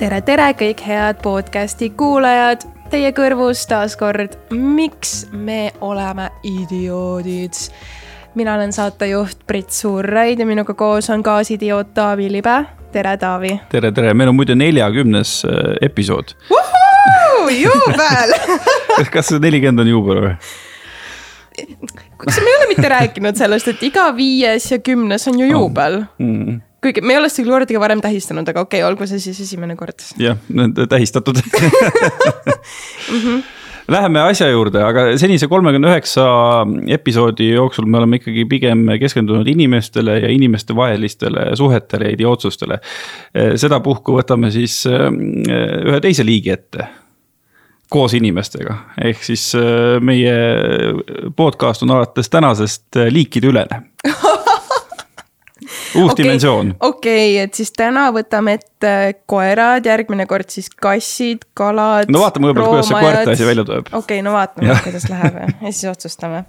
tere, tere kõik head podcasti kuulajad, teie kõrvus taas kord, miks me oleme idioodid. mina olen saatejuht Brit Suurraid ja minuga koos on kaasidioot Taavi Libe. tere, Taavi. tere, tere, meil on muide neljakümnes äh, episood. juubel kas see nelikümmend on juubel või? kas me ei ole mitte rääkinud sellest, et iga viies ja kümnes on ju juubel mm.? Kuigi me ei ole seda kordagi varem tähistanud, aga okei okay,, olgu see siis esimene kord. jah, tähistatud mm. -hmm. Läheme asja juurde, aga senise kolmekümne üheksa episoodi jooksul me oleme ikkagi pigem keskendunud inimestele ja inimestevahelistele suhetele ja idiootsustele. sedapuhku võtame siis äh, ühe teise liigi ette koos inimestega, ehk siis äh, meie podcast on alates tänasest liikide ülene uus okay, dimensioon. okei okay,, et siis täna võtame ette koerad, järgmine kord siis kassid, kalad. no vaatame võib-olla, kuidas see koerte asi välja tuleb. okei okay,, no vaatame, kuidas läheb ja siis otsustame.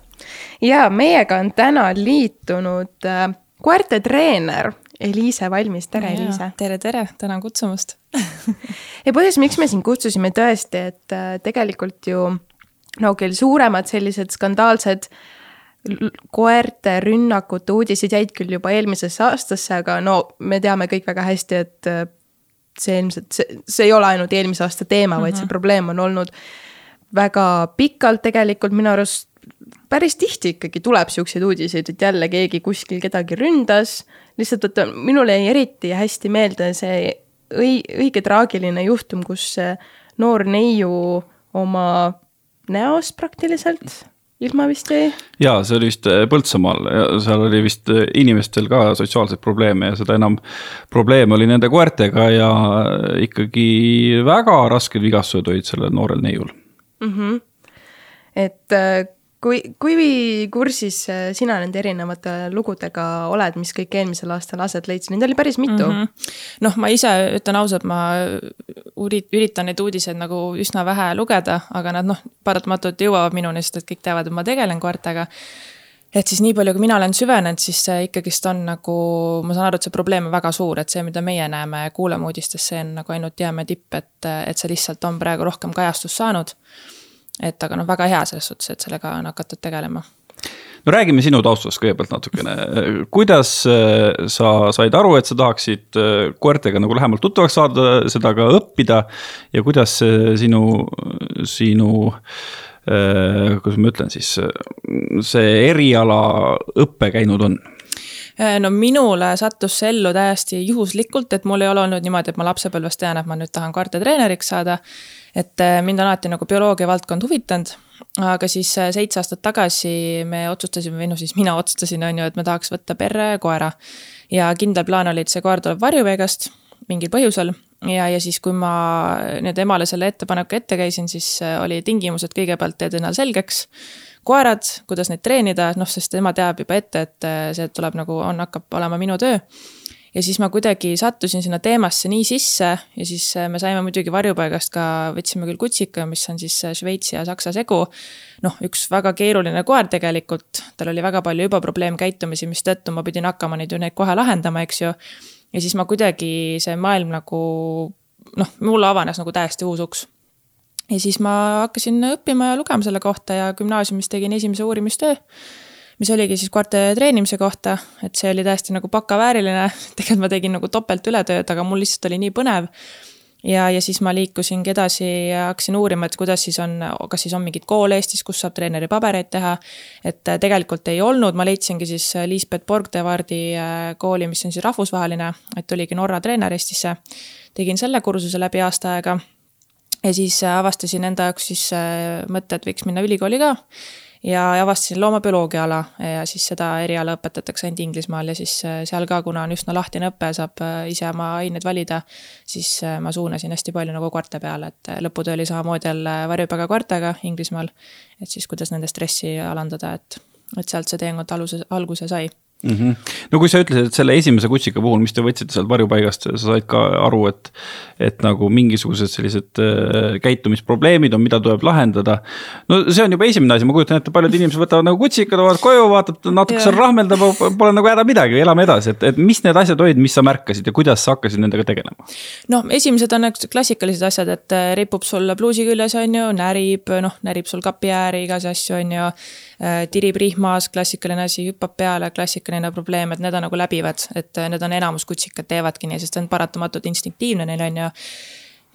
ja meiega on täna liitunud äh, koerte treener Eliise Valmis, tere Eliise. tere, tere, tänan kutsumast ja põhjus, miks me sind kutsusime tõesti, et äh, tegelikult ju no küll suuremad sellised skandaalsed äh, koerte rünnakute uudised jäid küll juba eelmisesse aastasse, aga no me teame kõik väga hästi, et äh, see ilmselt, see, see ei ole ainult eelmise aasta teema mm, -hmm. vaid see mhm. probleem on olnud väga pikalt tegelikult minu arust päris tihti ikkagi tuleb siukseid uudiseid, et jälle keegi kuskil kedagi ründas. lihtsalt vaata, minule jäi eriti hästi meelde see õi-, õige traagiline juhtum, kus noor neiu oma näost praktiliselt ilma vist jäi? jaa, see oli vist äh, Põltsamaal ja seal oli vist äh, inimestel ka sotsiaalseid probleeme ja seda enam probleem oli nende koertega ja äh, ikkagi väga rasked vigastused olid sellel noorel neiul mm. -hmm. et kui, kui kursis äh, sina nende erinevate lugudega oled, mis kõik eelmisel aastal aset leidsid, neid oli päris mitu. Mm -hmm.. noh, ma ise ütlen ausalt, ma üritan neid uudiseid nagu üsna vähe lugeda, aga nad noh, paratamatult jõuavad minuni, sest et kõik teavad, et ma tegelen koertega. Et siis nii palju, kui mina olen süvenenud, siis see ikkagist on nagu, ma saan aru, et see probleem on väga suur, et see, mida meie näeme ja kuuleme uudistes, see on nagu ainult jäämäe tipp, et, et see lihtsalt on praegu rohkem kajastust saanud et aga noh, väga hea selles suhtes, et sellega on hakatud tegelema no räägime sinu taustast kõigepealt natukene. kuidas äh, sa said aru, et sa tahaksid äh, koertega nagu lähemalt tuttavaks saada, seda ka õppida ja kuidas see sinu, sinu äh, kuidas ma ütlen siis, see eriala õpe käinud on? no minule sattus see ellu täiesti juhuslikult, et mul ei ole olnud niimoodi, et ma lapsepõlvest tean, et ma nüüd tahan koertetreeneriks saada et äh, mind on alati nagu bioloogia valdkond huvitanud, aga siis äh, seitse aastat tagasi me otsustasime, või noh, siis mina otsustasin, on ju, et me tahaks võtta perre koera. ja kindel plaan oli, et see koer tuleb varjupaigast mingil põhjusel. Ja, ja siis, kui ma nüüd emale selle ettepaneku ette käisin, siis äh, oli tingimus, et kõigepealt teed endale selgeks. Koerad, kuidas neid treenida, noh, sest tema teab juba ette, et see tuleb nagu, on, hakkab olema minu töö ja siis ma kuidagi sattusin sinna teemasse nii sisse ja siis äh, me saime muidugi varjupaigast ka, võtsime küll kutsika, mis on siis äh, Šveitsi ja Saksa segu. noh, üks väga keeruline koer tegelikult, tal oli väga palju juba probleemkäitumisi, mistõttu ma pidin hakkama neid ju neid kohe lahendama, eks ju. ja siis ma kuidagi, see maailm nagu noh, mulle avanes nagu täiesti uus uks ja siis ma hakkasin õppima ja lugema selle kohta ja gümnaasiumis tegin esimese uurimistöö mis oligi siis koerte treenimise kohta, et see oli täiesti nagu bakavääriline, tegelikult ma tegin nagu topelt ületööd, aga mul lihtsalt oli nii põnev ja, ja siis ma liikusingi edasi ja hakkasin uurima, et kuidas siis on, kas siis on mingeid koole Eestis, kus saab treeneri pabereid teha. et äh, tegelikult ei olnud, ma leidsingi siis äh, Liisbeth Borgdevardi äh, kooli, mis on siis rahvusvaheline, et tuligi Norra treener Eestisse. tegin selle kursuse läbi aasta aega. ja siis avastasin enda jaoks siis mõtte, et võiks minna ülikooli ka ja avastasin loomabioloogia ala ja siis seda eriala õpetatakse ainult Inglismaal ja siis äh, seal ka, kuna on üsna lahtine õpe, saab äh, ise oma aineid valida, siis äh, ma suunasin hästi palju nagu koerte peale, et lõputöö oli samamoodi jälle varjupaiga koertega Inglismaal. et siis, kuidas nende stressi alandada, et, et sealt see teekond aluse, alguse sai mm. -hmm. no kui sa ütlesid, et selle esimese kutsika puhul, mis te võtsite sealt varjupaigast, sa said ka aru, et. et nagu mingisugused sellised äh, käitumisprobleemid on, mida tuleb lahendada. no see on juba esimene asi, ma kujutan ette, paljud inimesed võtavad nagu kutsika, toovad koju, vaatad natuke seal rahmeldab, pole nagu häda midagi, elame edasi, et, et mis need asjad olid, mis sa märkasid ja kuidas sa hakkasid nendega tegelema? noh, esimesed on need klassikalised asjad, et äh, ripub sul pluusi küljes, on ju, närib, noh, närib sul kapi ääri, igasuguseid asju, on ju tirib rihmas, klassikaline asi, hüppab peale, klassikaline probleem, et need on nagu läbivad, et äh, need on enamus kutsikad teevadki nii, sest see on paratamatult instinktiivne neil on ju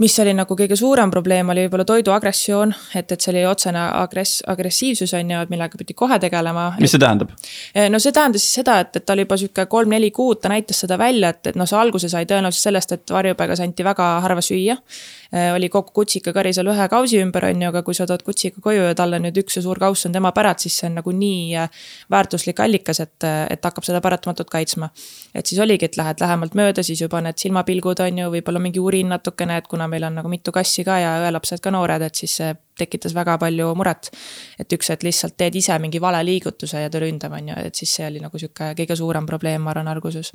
mis oli nagu kõige suurem probleem, oli võib-olla toidu agressioon, et, et see oli otsene agress-, agressiivsus on ju, millega pidi kohe tegelema. mis see tähendab? Eh, no see tähendas siis seda, et, et ta oli juba sihuke kolm-neli kuud, ta näitas seda välja, et, et noh, see alguse sai tõenäoliselt sellest, et varjupaigas anti väga harva süüa. Eh, oli kogu kutsikakari seal ühe kausi ümber, on ju, aga kui sa tood kutsika koju ja talle nüüd üks suur kauss on tema pärad, siis see on nagu nii eh, väärtuslik allikas, et, et hakkab seda paratamatult kaitsma. et siis oligi, et lähed lähemalt mööda, siis juba need silmapilgud on ju, võib-olla mingi urin natukene, et kuna meil on nagu mitu kassi ka ja õelapsed ka noored, et siis see tekitas väga palju muret. et üks hetk lihtsalt teed ise mingi vale liigutuse ja ta ründab, on ju, et siis see oli nagu sihuke kõige suurem probleem, ma arvan, alguses.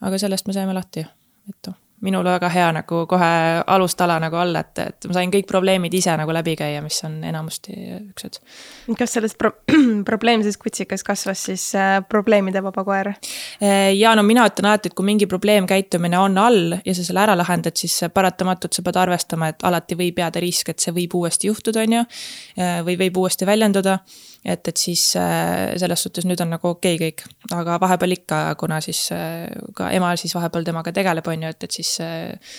aga sellest me saime lahti, et noh minul väga hea nagu kohe alustala nagu olla, et, et ma sain kõik probleemid ise nagu läbi käia, mis on enamasti niisugused. kas sellest pro probleemsest kutsikas kasvas siis äh, probleemide vaba koer? Äh, ja no mina ütlen alati, et kui mingi probleemkäitumine on all ja sa selle ära lahendad, siis paratamatult sa pead arvestama, et alati võib jääda risk, et see võib uuesti juhtuda, on ju. Äh, või võib uuesti väljenduda et, et siis äh, selles suhtes nüüd on nagu okei okay kõik, aga vahepeal ikka, kuna siis äh, ka ema siis vahepeal temaga tegeleb, on ju, et, et siis äh,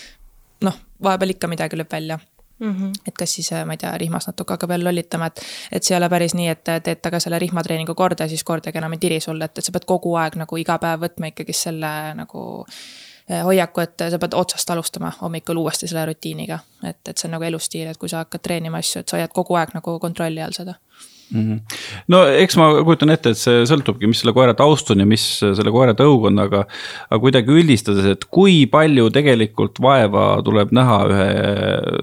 noh, vahepeal ikka midagi lööb välja Mm -hmm. et kas siis, ma ei tea, rihmas natuke hakkab jälle lollitama, et, et see ei ole päris nii, et teed taga selle rihmatreeningu korda ja siis kordagi enam ei tiri sulle, et, et sa pead kogu aeg nagu iga päev võtma ikkagi selle nagu hoiaku, et sa pead otsast alustama hommikul uuesti selle rutiiniga. et, et see on nagu elustiil, et kui sa hakkad treenima asju, et sa hoiad kogu aeg nagu kontrolli all seda. No eks ma kujutan ette, et see sõltubki, mis selle koera taust on ja mis selle koera tõug on, aga. aga kuidagi üldistades, et kui palju tegelikult vaeva tuleb näha ühe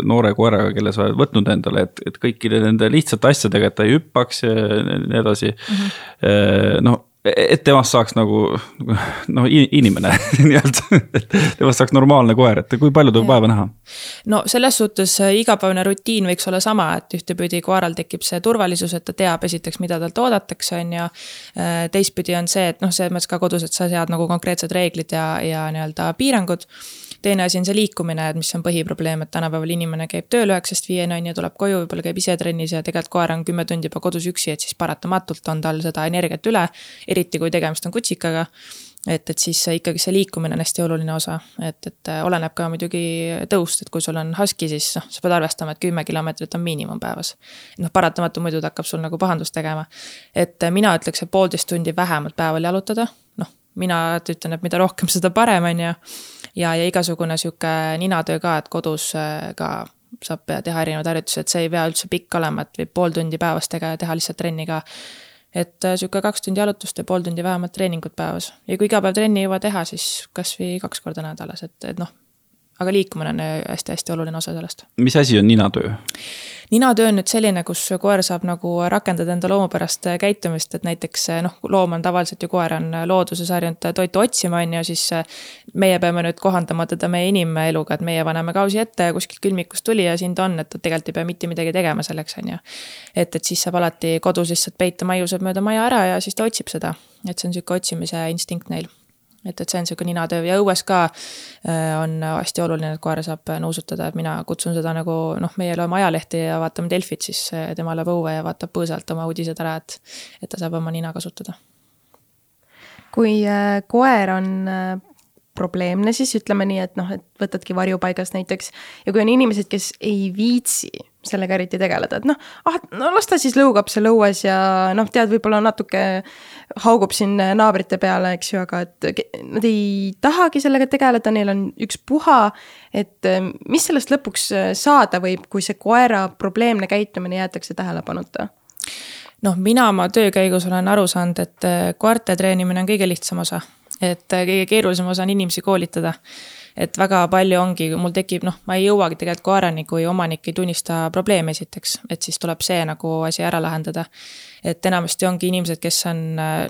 noore koeraga, kelle sa oled võtnud endale, et, et kõikide nende lihtsate asjadega, et ta ei hüppaks ja nii edasi mm. -hmm. no et temast saaks nagu noh, inimene nii-öelda, et temast saaks normaalne koer, et kui palju tuleb vaeva näha? no selles suhtes äh, igapäevane rutiin võiks olla sama, et ühtepidi koeral tekib see turvalisus, et ta teab esiteks, mida talt oodatakse, on ju. Äh, teistpidi on see, et noh, selles mõttes ka kodus, et sa sead nagu konkreetsed reeglid ja, ja nii-öelda piirangud teine asi on see liikumine, et mis on põhiprobleem, et tänapäeval inimene käib tööl üheksast viieni on ju, tuleb koju, võib-olla käib ise trennis ja tegelikult koer on kümme tundi juba kodus üksi, et siis paratamatult on tal seda energiat üle. eriti kui tegemist on kutsikaga et, et siis ikkagi see liikumine on hästi oluline osa, et, et äh, oleneb ka muidugi tõust, et kui sul on husky, siis noh, sa pead arvestama, et kümme kilomeetrit on miinimum päevas. noh, paratamatu muidu ta hakkab sul nagu pahandust tegema. et äh, mina ütleks, et poolteist tundi vähemalt päeval jalutada, noh, mina ütlen, et mida rohkem, seda parem, on ju ja, ja igasugune sihuke ninatöö ka, et kodus äh, ka saab teha erinevaid harjutusi, et see ei pea üldse pikk olema, et võib pool tundi päevas tega teha lihtsalt trenni ka. et äh, sihuke kaks tundi jalutust ja pool tundi vähemalt treeningut päevas ja kui iga päev trenni ei jõua teha, siis kasvõi kaks korda nädalas, et, et noh. Aga liikumine on hästi-hästi oluline osa sellest. mis asi on ninatöö? ninatöö on nüüd selline, kus koer saab nagu rakendada enda loomupärast käitumist, et näiteks noh, loom on tavaliselt ju koer on looduses harjunud toitu otsima, on ju, siis meie peame nüüd kohandama teda meie inimeluga, et meie paneme kausi ette ja kuskilt külmikust tuli ja siin ta on, et ta tegelikult ei pea mitte midagi tegema selleks, on ju. et, et siis saab alati kodus lihtsalt peita maiused mööda maja ära ja siis ta otsib seda, et see on sihuke otsimise instinkt neil et, et see on niisugune ninatöö ja õues ka äh, on hästi oluline, et koera saab nuusutada, et mina kutsun seda nagu noh, meie loeme ajalehti ja vaatame Delfit, siis äh, tema läheb õue ja vaatab põõsalt oma uudised ära, et, et ta saab oma nina kasutada. kui äh, koer on probleemne, siis ütleme nii, et noh, et võtadki varjupaigas näiteks ja kui on inimesed, kes ei viitsi sellega eriti tegeleda, et noh, ah, no las ta siis lõugab seal õues ja noh, tead, võib-olla natuke haugub siin naabrite peale, eks ju, aga et nad ei tahagi sellega tegeleda, neil on ükspuha. et eh, mis sellest lõpuks eh, saada võib, kui see koera probleemne käitumine jäetakse tähelepanuta? noh, mina oma töö käigus olen aru saanud, et eh, koerte treenimine on kõige lihtsam osa, et kõige keerulisem osa on inimesi koolitada et väga palju ongi, mul tekib, noh, ma ei jõuagi tegelikult koerani, kui omanik ei tunnista probleemi esiteks, et siis tuleb see nagu asi ära lahendada. et enamasti ongi inimesed, kes on,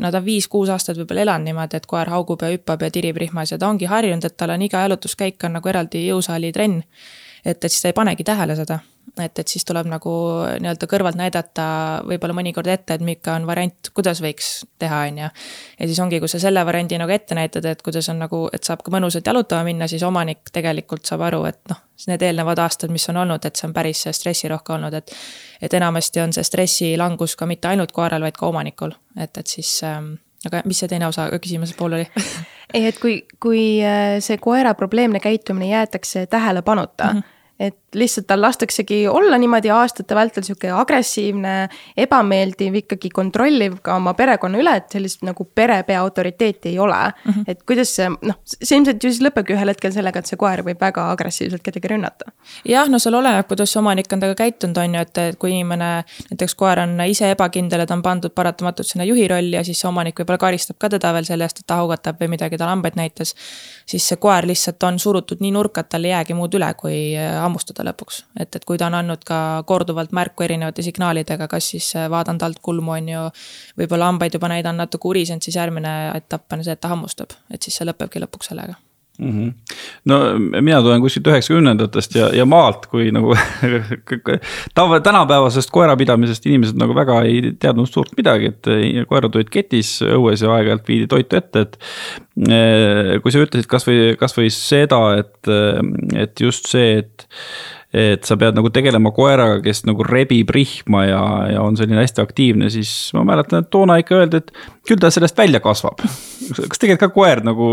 nad on viis-kuus aastat võib-olla elanud niimoodi, et koer haugub ja hüppab ja tirib rihmas ja ta ongi harjunud, et tal on iga jalutuskäik on nagu eraldi jõusaali trenn. et, et siis ta ei panegi tähele seda et, et siis tuleb nagu nii-öelda kõrvalt näidata võib-olla mõnikord ette, et milline on variant, kuidas võiks teha, on ju. ja siis ongi, kui sa selle variandi nagu ette näitad, et kuidas on nagu, et saab ka mõnusalt jalutama minna, siis omanik tegelikult saab aru, et noh, need eelnevad aastad, mis on olnud, et see on päris stressirohke olnud, et. et enamasti on see stressilangus ka mitte ainult koeral, vaid ka omanikul, et, et siis ähm, aga mis see teine osa küsimuse pool oli ei, et kui, kui äh, see koera probleemne käitumine jäetakse tähelepanuta mm, -hmm et lihtsalt tal lastaksegi olla niimoodi aastate vältel sihuke agressiivne, ebameeldiv, ikkagi kontrolliv ka oma perekonna üle, et sellist nagu perepea autoriteeti ei ole mm. -hmm. et kuidas see, noh, see ilmselt ju siis lõpebki ühel hetkel sellega, et see koer võib väga agressiivselt kedagi rünnata. jah, no seal oleneb, kuidas omanik on temaga käitunud, on ju, et, kui inimene, näiteks koer on ise ebakindel ja ta on pandud paratamatult sinna juhi rolli ja siis omanik võib-olla karistab ka teda veel selle eest, et ta haugatab või midagi, ta lambaid näitas. Siis see koer lihtsalt on surutud nii nurka, et tal ei jäägi muud üle, kui hammustada lõpuks. et, et kui ta on andnud ka korduvalt märku erinevate signaalidega, kas siis äh, vaadanud alt kulmu, on ju, võib-olla hambaid juba näidanud natuke urisenud, siis järgmine etapp on see, et ta hammustab, et siis see lõpebki lõpuks sellega mm. -hmm. no mina tulen kuskilt üheksakümnendatest ja, ja maalt, kui nagu tava, tänapäevasest koerapidamisest inimesed nagu väga ei teadnud suurt midagi, et koerad olid ketis õues ja aeg-ajalt viidi toitu ette, et. Eh, kui sa ütlesid kasvõi, kasvõi seda, et, et just see, et et sa pead nagu tegelema koeraga, kes nagu rebib rihma ja, ja on selline hästi aktiivne, siis ma mäletan, et toona ikka öeldi, et küll ta sellest välja kasvab. kas tegelikult ka koer nagu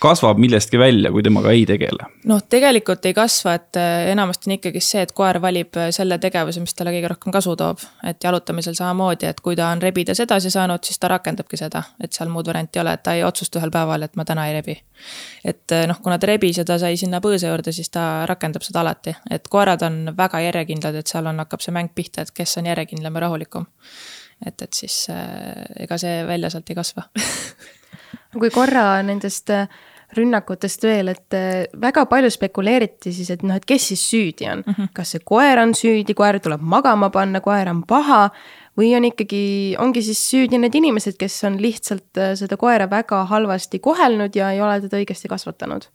kasvab millestki välja, kui temaga ei tegele? noh, tegelikult ei kasva, et äh, enamasti on ikkagi see, et koer valib äh, selle tegevuse, mis talle kõige rohkem kasu toob. et jalutamisel samamoodi, et kui ta on rebides edasi saanud, siis ta rakendabki seda, et seal muud varianti ei ole, et ta ei otsusta ühel päeval, et ma täna ei rebi. et äh, noh, kuna ta rebis ja ta sai sinna põõsa juurde, siis ta rakendab seda alati, et koerad on väga järjekindlad, et seal on, hakkab see mäng pihta, et kes on järjekindlam ja rahulikum. et, et siis äh, ega see välja sealt ei kasva kui korra nendest äh, rünnakutest veel, et äh, väga palju spekuleeriti siis, et noh, et kes siis süüdi on mm. -hmm. kas see koer on süüdi, koer tuleb magama panna, koer on paha või on ikkagi, ongi siis süüdi need inimesed, kes on lihtsalt äh, seda koera väga halvasti kohelnud ja ei ole teda õigesti kasvatanud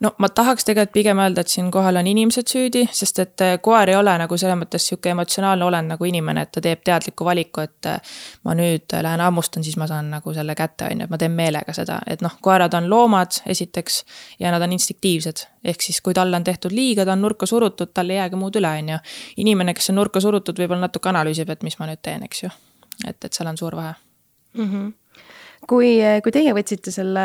no ma tahaks tegelikult pigem öelda, et siinkohal on inimesed süüdi, sest et äh, koer ei ole nagu selles mõttes sihuke emotsionaalne olend nagu inimene, et ta teeb teadliku valiku, et äh, ma nüüd lähen hammustan, siis ma saan nagu selle kätte, on ju, et ma teen meelega seda, et noh, koerad on loomad, esiteks, ja nad on instinktiivsed. ehk siis, kui talle on tehtud liiga, ta on nurka surutud, tal ei jäägi muud üle, on ju. inimene, kes on nurka surutud, võib-olla natuke analüüsib, et mis ma nüüd teen, eks ju. et, et seal on suur vahe mm. -hmm kui, kui teie võtsite selle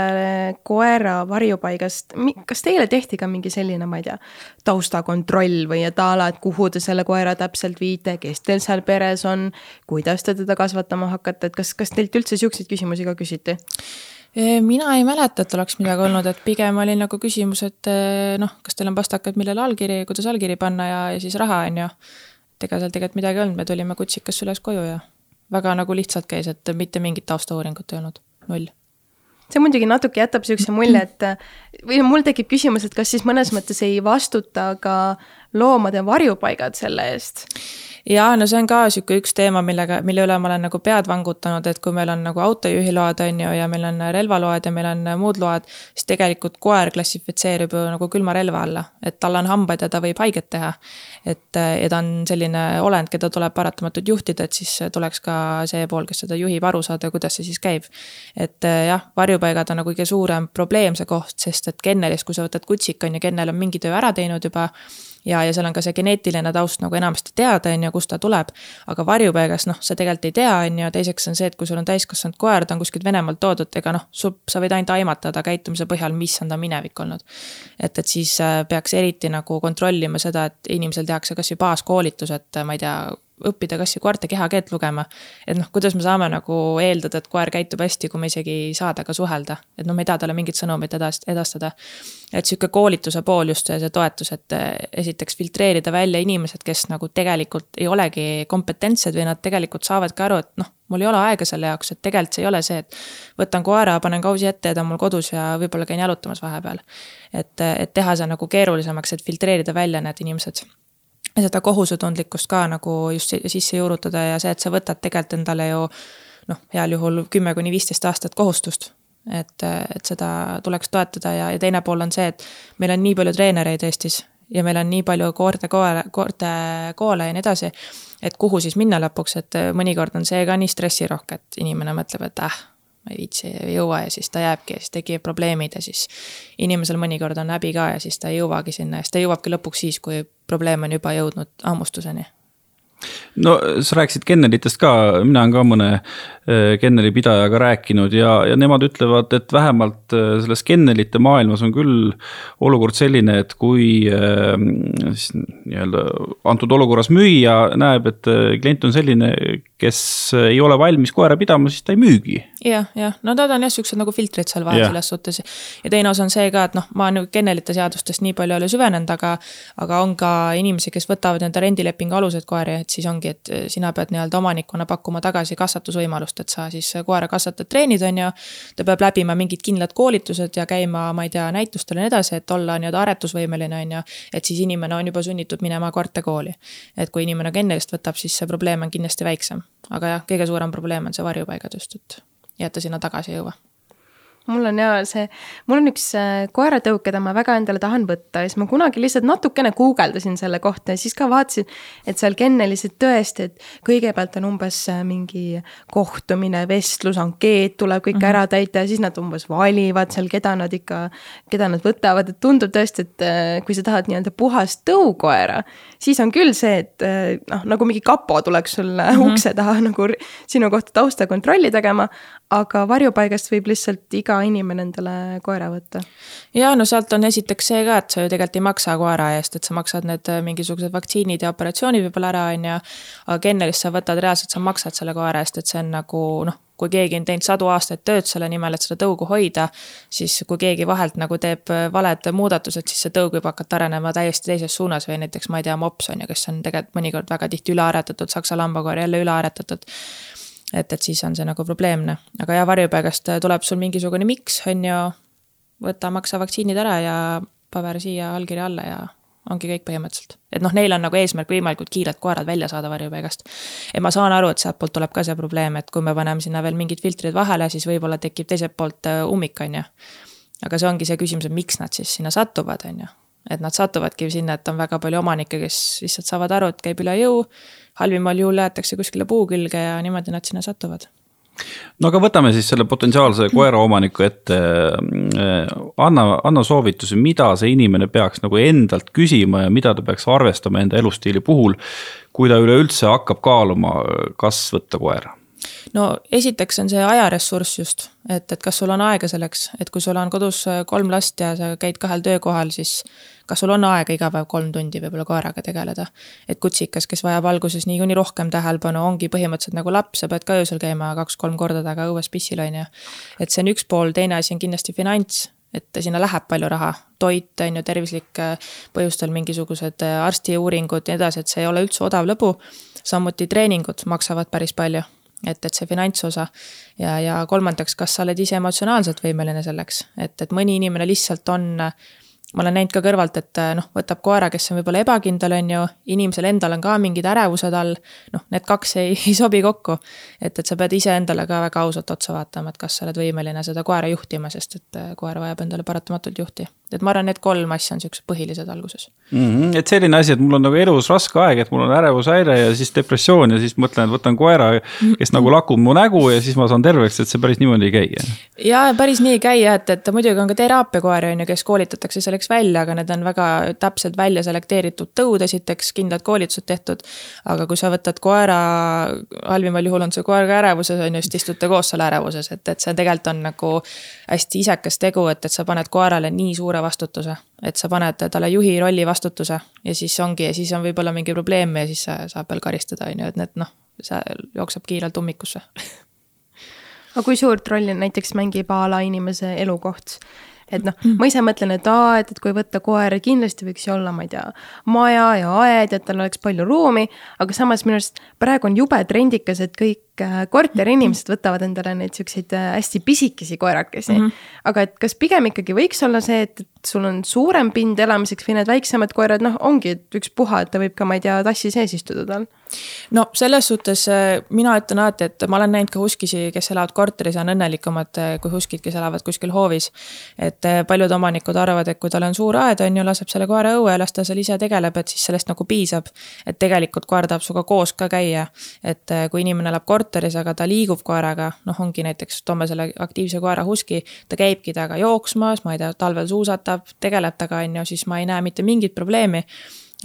koera varjupaigast, kas teile tehti ka mingi selline, ma ei tea, taustakontroll või et a la, et kuhu te selle koera täpselt viite, kes teil seal peres on, kuidas te teda kasvatama hakkate, et kas, kas teilt üldse siukseid küsimusi ka küsiti? mina ei mäleta, et oleks midagi olnud, et pigem oli nagu küsimus, et noh, kas teil on pastakad, millele allkiri, kuidas allkiri panna ja, ja siis raha, on ju. et ega seal tegelikult midagi ei olnud, me tulime kutsikasse üles koju ja väga nagu lihtsalt käis, et mitte mingit taustauuringut ei olnud null. see muidugi natuke jätab niisuguse mulje, et või mul tekib küsimus, et kas siis mõnes mõttes ei vastuta ka loomade varjupaigad selle eest? jaa, no see on ka sihuke üks teema, millega, mille üle ma olen nagu pead vangutanud, et kui meil on nagu autojuhiload, on ju, ja meil on relvaload ja meil on muud load, siis tegelikult koer klassifitseerub ju nagu külma relva alla, et tal on hambaid ja ta võib haiget teha. et ja ta on selline olend, keda tuleb paratamatult juhtida, et siis tuleks ka see pool, kes seda juhib, aru saada, kuidas see siis käib. et jah, varjupaigad on nagu kõige suurem probleem, see koht, sest et kennelis, kui sa võtad kutsika, on ju, kennel on mingi töö ära teinud juba ja, ja seal on ka see geneetiline taust nagu enamasti teada, on ju, kust ta tuleb. aga varjupaigas, noh, sa tegelikult ei tea, on ju, teiseks on see, et kui sul on täiskasvanud koer, ta on kuskilt Venemaalt toodud, ega noh, sa võid ainult aimata ta käitumise põhjal, mis on ta minevik olnud. et, et siis äh, peaks eriti nagu kontrollima seda, et inimesel tehakse kasvõi baaskoolitus, et äh, ma ei tea, õppida kasvõi koerte kehakeelt lugema. et noh, kuidas me saame nagu eeldada, et koer käitub hästi, kui me isegi ei saa temaga suhelda, et noh, me ei taha talle mingit sõnumit edast-, edastada. et sihuke koolituse pool just see, see toetus, et esiteks filtreerida välja inimesed, kes nagu tegelikult ei olegi kompetentsed või nad tegelikult saavadki aru, et noh, mul ei ole aega selle jaoks, et tegelikult see ei ole see, et võtan koera, panen kausi ette ja ta on mul kodus ja võib-olla käin jalutamas vahepeal. et, et teha see nagu keerulisemaks, et filtreerida välja need inimesed seda kohusetundlikkust ka nagu just sisse juurutada ja see, et sa võtad tegelikult endale ju noh, heal juhul kümme kuni viisteist aastat kohustust. et, et seda tuleks toetada ja, ja teine pool on see, et meil on nii palju treenereid Eestis ja meil on nii palju koorte koole, koorte koole ja nii edasi, et kuhu siis minna lõpuks, et mõnikord on see ka nii stressirohke, et inimene mõtleb, et äh, ma ei viitsi, ei jõua ja siis ta jääbki ja siis tekivad probleemid ja siis inimesel mõnikord on häbi ka ja siis ta ei jõuagi sinna ja siis ta jõuabki lõpuks siis, kui probleem on juba jõudnud hammustuseni no sa rääkisid kennelitest ka, mina olen ka mõne äh, kenneli pidajaga rääkinud ja, ja nemad ütlevad, et vähemalt äh, selles kennelite maailmas on küll olukord selline, et kui äh, siis nii-öelda antud olukorras müüja näeb, et klient on selline, kes ei ole valmis koera pidama, siis ta ei müügi. jah, jah, no nad on jah, siuksed nagu filtrid seal vahel selles suhtes. Ja teine osa on see ka, et noh, ma nagu kennelite seadustest nii palju ei ole süvenenud, aga aga on ka inimesi, kes võtavad enda rendilepingu alused koeri, et siis ongi, et eh, sina pead nii-öelda omanikuna pakkuma tagasi kasvatusvõimalust, et sa siis koera kasvatad, treenid, on ju. ta peab läbima mingid kindlad koolitused ja käima, ma ei tea, näitustel ja nii edasi, et olla nii-öelda aretusvõimeline, on ju. et siis inimene on juba sunnitud minema koertekooli. et kui inimene kennelist võtab, siis see probleem on kindlasti väiksem. aga jah, kõige suurem probleem on see varjupaigad just, et jätta sinna tagasi ei jõua mul on ja see, mul on üks äh, koeratõuk, keda ma väga endale tahan võtta ja siis ma kunagi lihtsalt natukene guugeldasin selle kohta ja siis ka vaatasin, et seal kennelis, et tõesti, et kõigepealt on umbes äh, mingi kohtumine, vestlus, ankeet tuleb kõik mm -hmm. ära täita ja siis nad umbes valivad seal, keda nad ikka, keda nad võtavad, et tundub tõesti, et äh, kui sa tahad nii-öelda puhast tõukoera, siis on küll see, et noh, nagu mingi kapo tuleks sulle mm -hmm. ukse taha nagu sinu kohta taustakontrolli tegema, aga varjupaigast võib lihtsalt iga inimene endale koera võtta. ja no sealt on esiteks see ka, et sa ju tegelikult ei maksa koera eest, et sa maksad need äh, mingisugused vaktsiinid ja operatsioonid võib-olla ära, on ju. aga kennelist sa võtad reaalselt, sa maksad selle koera eest, et see on nagu noh, kui keegi on teinud sadu aastaid tööd selle nimel, et seda tõugu hoida, siis kui keegi vahelt nagu teeb äh, valed muudatused, siis see tõug võib hakata arenema täiesti teises suunas või näiteks ma ei tea, mops on ju, kes on tegelikult mõnikord väga tihti ülearetatud, saksa lambakoer jälle ülearetatud et, et siis on see nagu probleemne, aga jah, varjupaigast tuleb sul mingisugune miks, on ju, võta, maksa vaktsiinid ära ja paber siia, allkiri alla ja ongi kõik põhimõtteliselt. et noh, neil on nagu eesmärk võimalikult kiirelt koerad välja saada varjupaigast. et ma saan aru, et sealtpoolt tuleb ka see probleem, et kui me paneme sinna veel mingid filtrid vahele, siis võib-olla tekib teiselt poolt äh, ummik, on ju. aga see ongi see küsimus, et miks nad siis sinna satuvad, on ju. Et nad satuvadki sinna, et on väga palju omanikke, kes lihtsalt saavad aru, et käib üle jõu halvimal juhul jäetakse kuskile puu külge ja niimoodi nad sinna satuvad no aga võtame siis selle potentsiaalse koeraomaniku ette. anna, anna soovitusi, mida see inimene peaks nagu endalt küsima ja mida ta peaks arvestama enda elustiili puhul. kui ta üleüldse hakkab kaaluma, kas võtta koera no esiteks on see ajaressurss just, et, et kas sul on aega selleks, et kui sul on kodus kolm last ja sa käid kahel töökohal, siis kas sul on aega iga päev kolm tundi võib-olla koeraga tegeleda. et kutsikas, kes vajab alguses niikuinii rohkem tähelepanu, ongi põhimõtteliselt nagu laps, sa pead ka öösel käima kaks-kolm korda taga õues pissil, on ju. et see on üks pool, teine asi on kindlasti finants et sinna läheb palju raha, toit on ju, tervislik põhjustel mingisugused arstiuuringud ja nii edasi, et see ei ole üldse odav lõbu. samuti treeningud maksavad päris palju et, et see finantsosa. ja, ja kolmandaks, kas sa oled ise emotsionaalselt võimeline selleks, et, et mõni inimene lihtsalt on ma olen näinud ka kõrvalt, et noh, võtab koera, kes on võib-olla ebakindel, on ju, inimesel endal on ka mingid ärevused all, noh, need kaks ei, ei sobi kokku. et, et sa pead iseendale ka väga ausalt otsa vaatama, et kas sa oled võimeline seda koera juhtima, sest et koer vajab endale paratamatult juhti et ma arvan, need kolm asja on siuksed põhilised alguses mm. -hmm. et selline asi, et mul on nagu elus raske aeg, et mul on ärevushäire ja siis depressioon ja siis mõtlen, et võtan koera, kes nagu lakub mu nägu ja siis ma saan terveks, et see päris niimoodi ei käi. ja päris nii ei käi jah, et, et muidugi on ka teraapiakoeri on ju, kes koolitatakse selle treeninguteks välja, aga need on väga täpselt välja selekteeritud tõud, esiteks kindlad koolitused tehtud. aga kui sa võtad koera, halvimal juhul on see koer ka ärevuses, on ju, siis te istute koos seal ärevuses, et, et see tegelikult on nagu hästi isekas tegu, et, et sa paned koerale nii suure vastutuse. et sa paned talle juhi rolli vastutuse ja siis ongi ja siis on võib-olla mingi probleem ja siis saab veel karistada, on ju, et need noh, see jookseb kiirelt ummikusse aga kui suurt rolli näiteks mängib a la inimese elukoht? Et noh, ma ise mõtlen, et aa, et, et kui võtta koer, kindlasti võiks ju olla, ma ei tea, maja ja aed, et tal oleks palju ruumi, aga samas minu arust praegu on jube trendikas, et kõik äh, korteriinimesed võtavad endale neid siukseid äh, hästi pisikesi koerakesi mm. -hmm. aga et kas pigem ikkagi võiks olla see, et sul on suurem pind elamiseks või need väiksemad koerad, noh, ongi, et ükspuha, et ta võib ka, ma ei tea, tassi sees istuda tal no selles suhtes äh, mina ütlen alati, et ma olen näinud ka huskisi, kes elavad korteris, on õnnelikumad kui huskid, kes elavad kuskil hoovis. et paljud omanikud arvavad, et kui tal on suur aed, on ju, laseb selle koera õue, las ta seal ise tegeleb, et siis sellest nagu piisab. et tegelikult koer tahab sinuga koos ka käia. et kui inimene elab korteris, aga ta liigub koeraga, noh, ongi näiteks, toome selle aktiivse koera huski, ta käibki temaga jooksmas, ma ei tea, talvel suusatab, tegeleb temaga, on ju, siis ma ei näe mitte mingit probleemi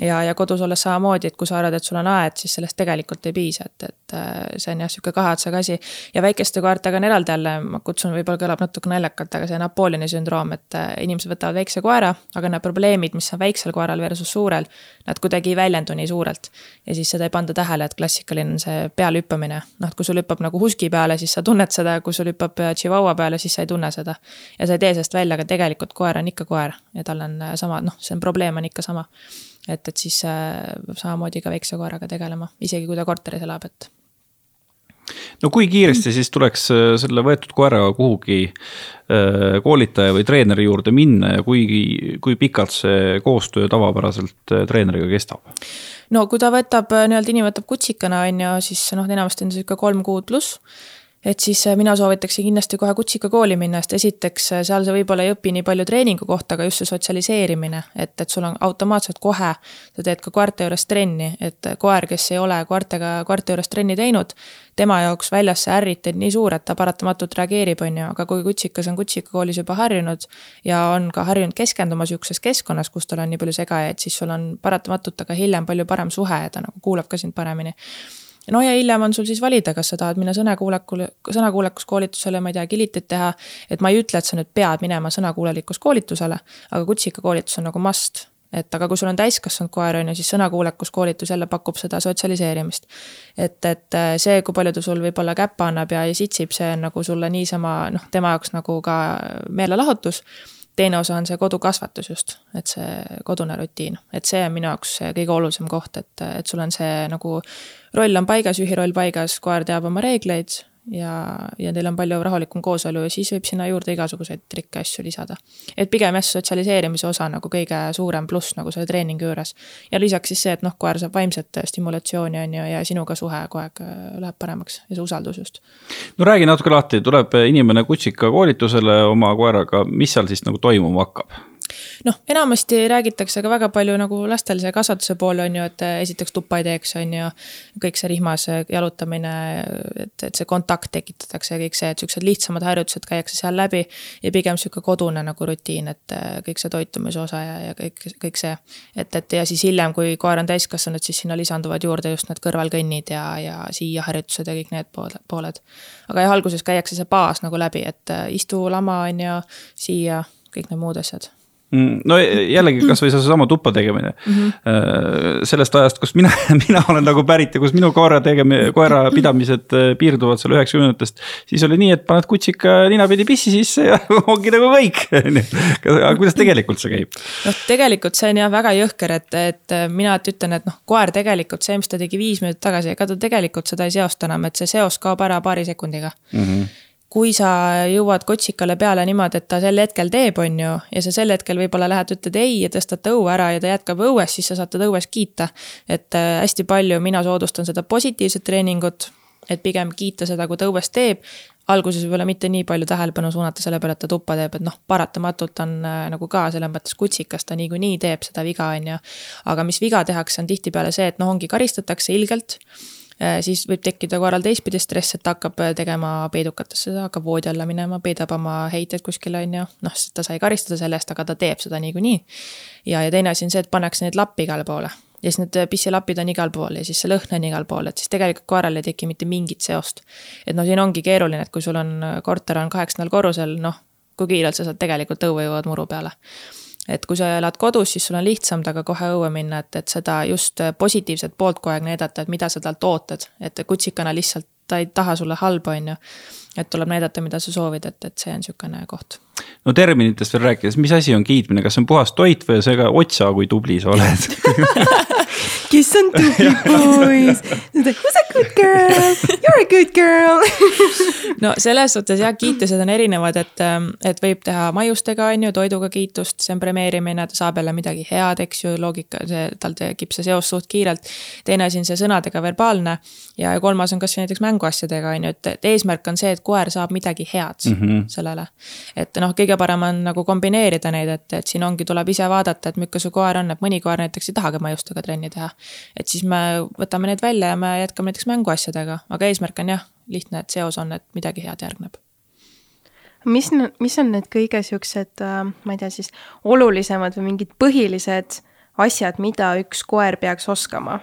ja, ja kodus olles samamoodi, et kui sa arvad, et sul on aed, siis sellest tegelikult ei piisa, et, et äh, see on jah, sihuke kahe otsaga asi. ja väikeste koertega on eraldi jälle, ma kutsun, võib-olla kõlab natuke naljakalt, aga see Napoleoni sündroom, et äh, inimesed võtavad väikse koera, aga need probleemid, mis on väiksel koeral versus suurel, nad kuidagi ei väljendu nii suurelt. ja siis seda ei panda tähele, et klassikaline on see peale hüppamine. noh, et kui sul hüppab nagu husky peale, siis sa tunned seda, kui sul hüppab äh, chihuahua peale, siis sa ei tunne seda. ja sa ei tee sellest välja, aga tegelikult koer on ikka koer ja tal on sama, noh, see on probleem on ikka sama et, et siis peab äh, samamoodi ka väikse koeraga tegelema, isegi kui ta korteris elab, et no kui kiiresti siis tuleks äh, selle võetud koeraga kuhugi äh, koolitaja või treeneri juurde minna ja kui, kui pikalt see koostöö tavapäraselt treeneriga kestab? no kui ta võtab, nii-öelda inimene võtab kutsikana, on ju, siis noh, enamasti on see ikka kolm kuud pluss et siis äh, mina soovitaksin kindlasti kohe kutsika kooli minna, sest esiteks äh, seal sa võib-olla ei õpi nii palju treeningu kohta, aga just see sotsialiseerimine, et, et sul on automaatselt kohe, sa teed ka koerte juures trenni, et koer, kes ei ole koertega koerte juures trenni teinud, tema jaoks väljas see ärriteid nii suur, et ta paratamatult reageerib, on ju, aga kui kutsikas on kutsikakoolis juba harjunud ja on ka harjunud keskenduma sihukeses keskkonnas, kus tal on nii palju segajaid, siis sul on paratamatult aga hiljem palju parem suhe ja ta nagu kuulab ka sind paremini no ja hiljem on sul siis valida, kas sa tahad minna sõnakuulekule, sõnakuulekuskoolitusele, ma ei tea, kilitit teha. et ma ei ütle, et sa nüüd pead minema sõnakuulelikkuskoolitusele, aga kutsikakoolitus on nagu must et aga kui sul on täiskasvanud koer, on ju, siis sõnakuulekuskoolitus jälle pakub seda sotsialiseerimist. et, et äh, see, kui palju ta sul võib-olla käppa annab ja, ja sitsib, see on nagu sulle niisama noh, tema jaoks nagu ka meelelahutus teine osa on see kodukasvatus just, et see kodune rutiin, et see on minu jaoks kõige olulisem koht, et, et sul on see nagu roll on paigas, juhi roll paigas, koer teab oma reegleid ja, ja teil on palju rahulikum kooselu ja siis võib sinna juurde igasuguseid trikke, asju lisada. et pigem jah, sotsialiseerimise osa nagu kõige suurem pluss nagu selle treeningu juures. ja lisaks siis see, et noh, koer saab vaimset stimulatsiooni, on ju, ja sinuga suhe kogu aeg äh, läheb paremaks ja see usaldus just. no räägi natuke lahti, tuleb inimene kutsika koolitusele oma koeraga, mis seal siis nagu toimuma hakkab? Noh, enamasti räägitakse ka väga palju nagu lastel see kasvatuse pool on ju, et eh, esiteks tuppa ei teeks, on ju. kõik see rihmas jalutamine, et, et see kontakt tekitatakse ja kõik see, et siuksed lihtsamad harjutused käiakse seal läbi. ja pigem sihuke kodune nagu rutiin, et eh, kõik see toitumise osa ja, ja kõik, kõik see. et, et ja siis hiljem, kui koer on täiskasvanud, siis sinna lisanduvad juurde just need kõrvalkõnnid ja, ja siiaharjutused ja kõik need pooled. aga jah, alguses käiakse see baas nagu läbi, et eh, istu lama on ju, siia, kõik need muud asjad no jällegi kasvõi seesama tuppa tegemine mm. -hmm. sellest ajast, kust mina, mina olen nagu pärit ja kus minu koera tegemine, koera pidamised äh, piirduvad seal üheksakümnendatest. siis oli nii, et paned kutsika ninapidi pissi sisse ja ongi nagu kõik, on ju. aga kuidas tegelikult see käib? noh, tegelikult see on jah väga jõhker, et, et mina ütlen, et noh, koer tegelikult see, mis ta tegi viis minutit tagasi, ega ta tegelikult seda ei seosta enam, et see seos kaob ära paari sekundiga mm. -hmm kui sa jõuad kotsikale peale niimoodi, et ta sel hetkel teeb, on ju, ja sa sel hetkel võib-olla lähed, ütled ei ja tõstad ta õue ära ja ta jätkab õues, siis sa saad teda õues kiita. et äh, hästi palju mina soodustan seda positiivset treeningut, et pigem kiita seda, kui ta õues teeb. alguses võib-olla mitte nii palju tähelepanu suunata selle peale, et ta tuppa teeb, et noh, paratamatult on äh, nagu ka selles mõttes kutsikas, ta niikuinii teeb seda viga, on ju. aga mis viga tehakse, on tihtipeale see, et noh, ongi karistatakse ilgelt siis võib tekkida koeral teistpidi stress, et ta hakkab tegema peidukatesse, ta hakkab voodi alla minema, peidab oma heiteid kuskile, on ju. noh, ta sai karistada selle eest, aga ta teeb seda niikuinii. ja, ja teine asi on see, et pannakse neid lappi igale poole ja siis need pissilapid on igal pool ja siis see lõhn on igal pool, et siis tegelikult koeral ei teki mitte mingit seost. et noh, siin ongi keeruline, et kui sul on, korter on kaheksandal korrusel, noh, kui kiirelt sa saad tegelikult õue jõuad muru peale et kui sa elad kodus, siis sul on lihtsam temaga kohe õue minna, et, et seda just positiivset poolt kogu aeg näidata, et mida sa talt ootad, et kutsikana lihtsalt ta ei taha sulle halba, on ju. Et tuleb näidata, mida sa soovid, et, et see on niisugune koht. no terminitest veel rääkides, mis asi on kiitmine, kas see on puhas toit või see ka otsa, kui tubli sa oled? Kes on tubli poiss, who's a good girl, you are a good girl. No selles suhtes jah, kiitused on erinevad, et, et võib teha maiustega, on ju, toiduga kiitust, see on premeerimine, ta saab jälle midagi head, eks ju, loogika, see, tal tekib see seos suht kiirelt. teine asi on see sõnadega verbaalne ja kolmas on kasvõi näiteks mänguasjadega, on ju, et, et eesmärk on see, et koer saab midagi head mm -hmm. sellele. et noh, kõige parem on nagu kombineerida neid, et, et siin ongi, tuleb ise vaadata, et milline su koer on, et mõni koer näiteks ei tahagi maiustega trenni teha et siis me võtame need välja ja me jätkame näiteks mänguasjadega, aga eesmärk on jah, lihtne, et seos on, et midagi head järgneb mis, mis on need kõige siuksed, äh, ma ei tea siis, olulisemad või mingid põhilised asjad, mida üks koer peaks oskama?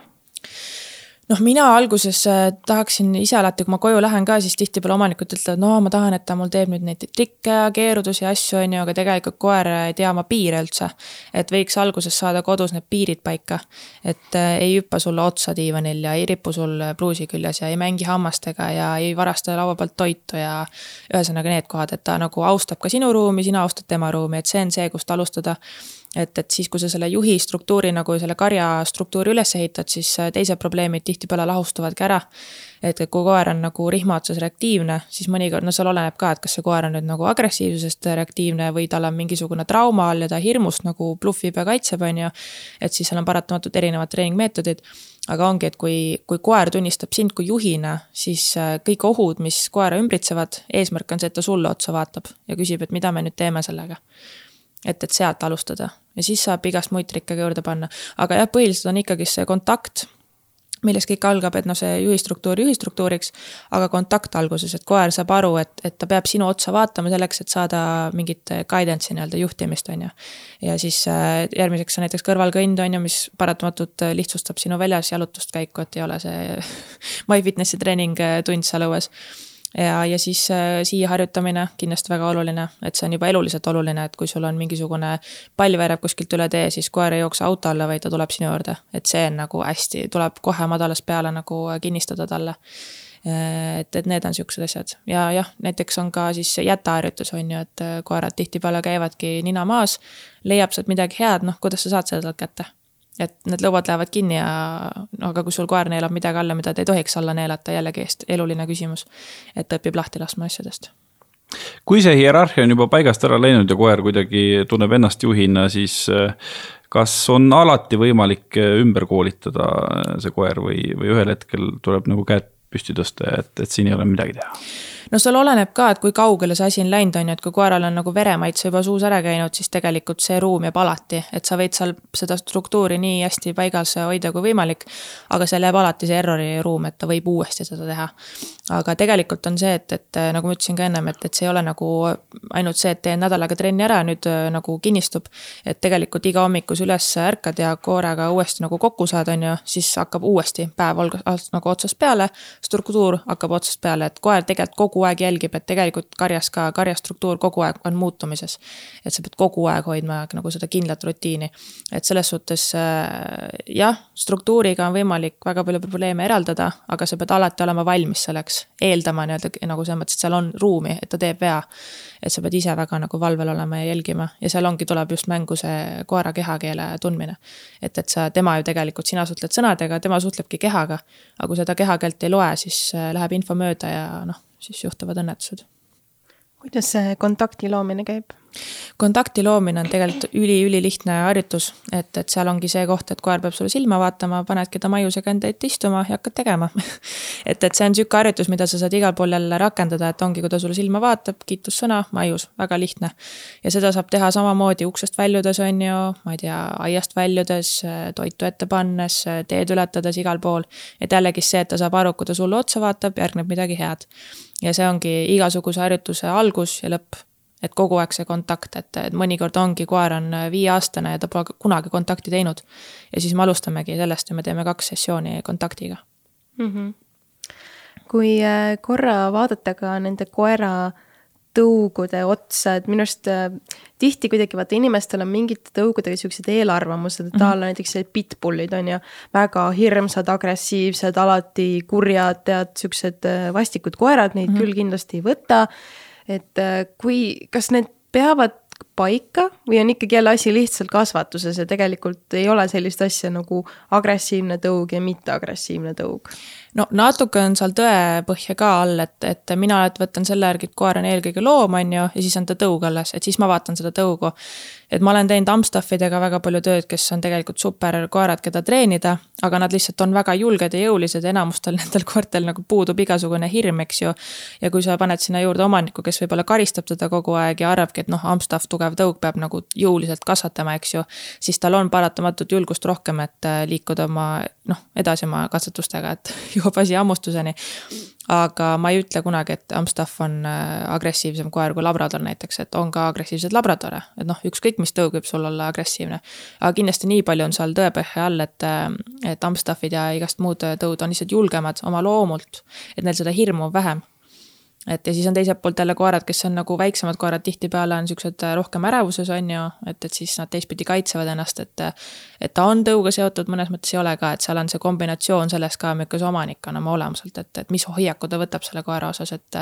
Noh, mina alguses äh, tahaksin ise alati, kui ma koju lähen ka, siis tihtipeale omanikud ütlevad, no ma tahan, et ta mul teeb nüüd neid trikke ja keerudusi ja asju, on ju, aga tegelikult koer ei tea oma piire üldse. et võiks alguses saada kodus need piirid paika. et äh, ei hüppa sulle otsa diivanil ja ei ripu sul pruusi küljes ja ei mängi hammastega ja ei varasta laua pealt toitu ja ühesõnaga need kohad, et ta nagu austab ka sinu ruumi, sina austad tema ruumi, et see on see, kust alustada et, et siis, kui sa selle juhi struktuuri nagu selle karja struktuuri üles ehitad, siis äh, teised probleemid tihtipeale lahustuvadki ära. et, kui koer on nagu rihma otsas reaktiivne, siis mõnikord, no seal oleneb ka, et kas see koer on nüüd nagu agressiivsusest reaktiivne või tal on mingisugune trauma all ja ta hirmust nagu bluffib ja kaitseb, on ju. et siis seal on paratamatult erinevad treeningmeetodid aga ongi, et kui, kui koer tunnistab sind kui juhina, siis äh, kõik ohud, mis koera ümbritsevad, eesmärk on see, et ta sulle otsa vaatab ja küsib, et mida me nüüd teeme sellega et, et sealt alustada ja siis saab igast muid trikke ka juurde panna. aga jah, põhiliselt on ikkagi see kontakt, millest kõik algab, et noh, see juhistruktuur juhistruktuuriks, aga kontakt alguses, et koer saab aru, et, et ta peab sinu otsa vaatama selleks, et saada mingit guidance'i nii-öelda juhtimist, on ju. ja siis äh, järgmiseks on näiteks kõrvalkõnd, on ju, mis paratamatult lihtsustab sinu väljas jalutust käiku, et ei ole see MyFitnessi treening tund seal õues ja, ja siis äh, siia harjutamine kindlasti väga oluline, et see on juba eluliselt oluline, et kui sul on mingisugune pall veereb kuskilt üle tee, siis koer ei jookse auto alla, vaid ta tuleb sinu juurde. et see on nagu hästi, tuleb kohe madalast peale nagu kinnistada talle. Äh, et, et need on siuksed asjad ja jah, näiteks on ka siis jätaharjutus on ju, et äh, koerad tihtipeale käivadki nina maas, leiab sealt midagi head, noh, kuidas sa saad seda talt kätte et need lõuad lähevad kinni ja no aga kui sul koer neelab midagi alla, mida ta ei tohiks alla neelata, jällegi eluline küsimus. et ta õpib lahti laskma asjadest. kui see hierarhia on juba paigast ära läinud ja koer kuidagi tunneb ennast juhina, siis äh, kas on alati võimalik äh, ümber koolitada äh, see koer või, või ühel hetkel tuleb nagu käed püsti tõsta et, et siin ei ole midagi teha? No seal oleneb ka, et kui kaugele see asi on läinud, on ju, et kui koeral on nagu veremaitse juba suus ära käinud, siis tegelikult see ruum jääb alati, et sa võid seal seda struktuuri nii hästi paigas hoida kui võimalik. aga seal jääb alati see errori ruum, et ta võib uuesti seda teha. aga tegelikult on see, et, et nagu ma ütlesin ka ennem, et, et see ei ole nagu ainult see, et teen nädal aega trenni ära, nüüd äh, nagu kinnistub. et tegelikult iga hommik, kui sa üles ärkad ja koeraga uuesti nagu kokku saad, on ju, siis hakkab uuesti päev alg-, nagu otsast peale. struktuur hakkab otsast peale, et koer tegelikult kogu kogu aeg jälgib, et tegelikult karjas ka, karjastruktuur kogu aeg on muutumises. et sa pead kogu aeg hoidma nagu seda kindlat rutiini. et selles suhtes äh, jah, struktuuriga on võimalik väga palju probleeme eraldada, aga sa pead alati olema valmis selleks, eeldama nii-öelda nagu selles mõttes, et seal on ruumi, et ta teeb vea. et sa pead ise väga nagu valvel olema ja jälgima ja seal ongi, tuleb just mängu see koera kehakeele tundmine. et, et sa, tema ju tegelikult, sina suhtled sõnadega, tema suhtlebki kehaga. aga kui seda kehakeelt ei loe, siis äh, läheb info mööda ja noh siis juhtuvad õnnetused. kuidas see kontakti loomine käib? Kontakti loomine on tegelikult üli-ülilihtne harjutus, et, et seal ongi see koht, et koer peab sulle silma vaatama, panedki ta maiusega enda ette istuma ja hakkad tegema et, et see on sihuke harjutus, mida sa saad igal pool jälle rakendada, et ongi, kui ta sulle silma vaatab, kiitussõna, maius, väga lihtne. ja seda saab teha samamoodi uksest väljudes, on ju, ma ei tea, aiast väljudes, toitu ette pannes, teed ületades, igal pool. et jällegi see, et ta saab aru, kui ta sulle otsa vaatab, järgneb midagi head. ja see ongi igasuguse harjutuse algus ja lõpp et kogu aeg see kontakt, et, et mõnikord ongi, koer on viieaastane ja ta pole kunagi kontakti teinud. ja siis me alustamegi sellest ja me teeme kaks sessiooni kontaktiga mm. -hmm. kui äh, korra vaadata ka nende koera tõugude otsa, et minu arust äh, tihti kuidagi vaata, inimestel on mingite tõugudega siuksed eelarvamused, et a la -hmm. näiteks sellised pitbullid on ju. väga hirmsad, agressiivsed, alati kurjad, tead, siuksed äh, vastikud koerad, neid mm -hmm. küll kindlasti ei võta et äh, kui, kas need peavad paika või on ikkagi jälle asi lihtsalt kasvatuses ja tegelikult ei ole sellist asja nagu agressiivne tõug ja mitteagressiivne tõug? no natuke on seal tõepõhja ka all, et, et mina alati võtan selle järgi, et koer on eelkõige loom, on ju, ja siis on ta tõug alles, et siis ma vaatan seda tõugu. Et ma olen teinud Amstaffidega väga palju tööd, kes on tegelikult super koerad, keda treenida, aga nad lihtsalt on väga julged ja jõulised ja enamustel nendel koertel nagu puudub igasugune hirm, eks ju. ja kui sa paned sinna juurde omaniku, kes võib-olla karistab teda kogu aeg ja arvabki, et noh, Amstaff, tugev tõug peab nagu jõuliselt kasvatama, eks ju. siis tal on paratamatult julgust rohkem, et äh, liikuda oma noh, edasi oma katsetustega, et jõuab asi hammustuseni. Aga ma ei ütle kunagi, et Amstaff on äh, agressiivsem koer kui labrador näiteks, et on ka agressiivseid labradore, et noh, ükskõik mis tõug võib sul olla agressiivne. aga kindlasti nii palju on seal tõepõhja all, et, äh, et Amstaffid ja igast muud tõud on lihtsalt julgemad oma loomult, et neil seda hirmu on vähem et ja siis on teiselt poolt jälle koerad, kes on nagu väiksemad koerad, tihtipeale on siuksed äh, rohkem ärevuses, on ju, et, et siis nad teistpidi kaitsevad ennast, et. Et ta on tõuga seotud, mõnes mõttes ei ole ka, et seal on see kombinatsioon sellest ka, milline see omanik on oma olemuselt, et, et mis hoiaku ta võtab selle koera osas, et.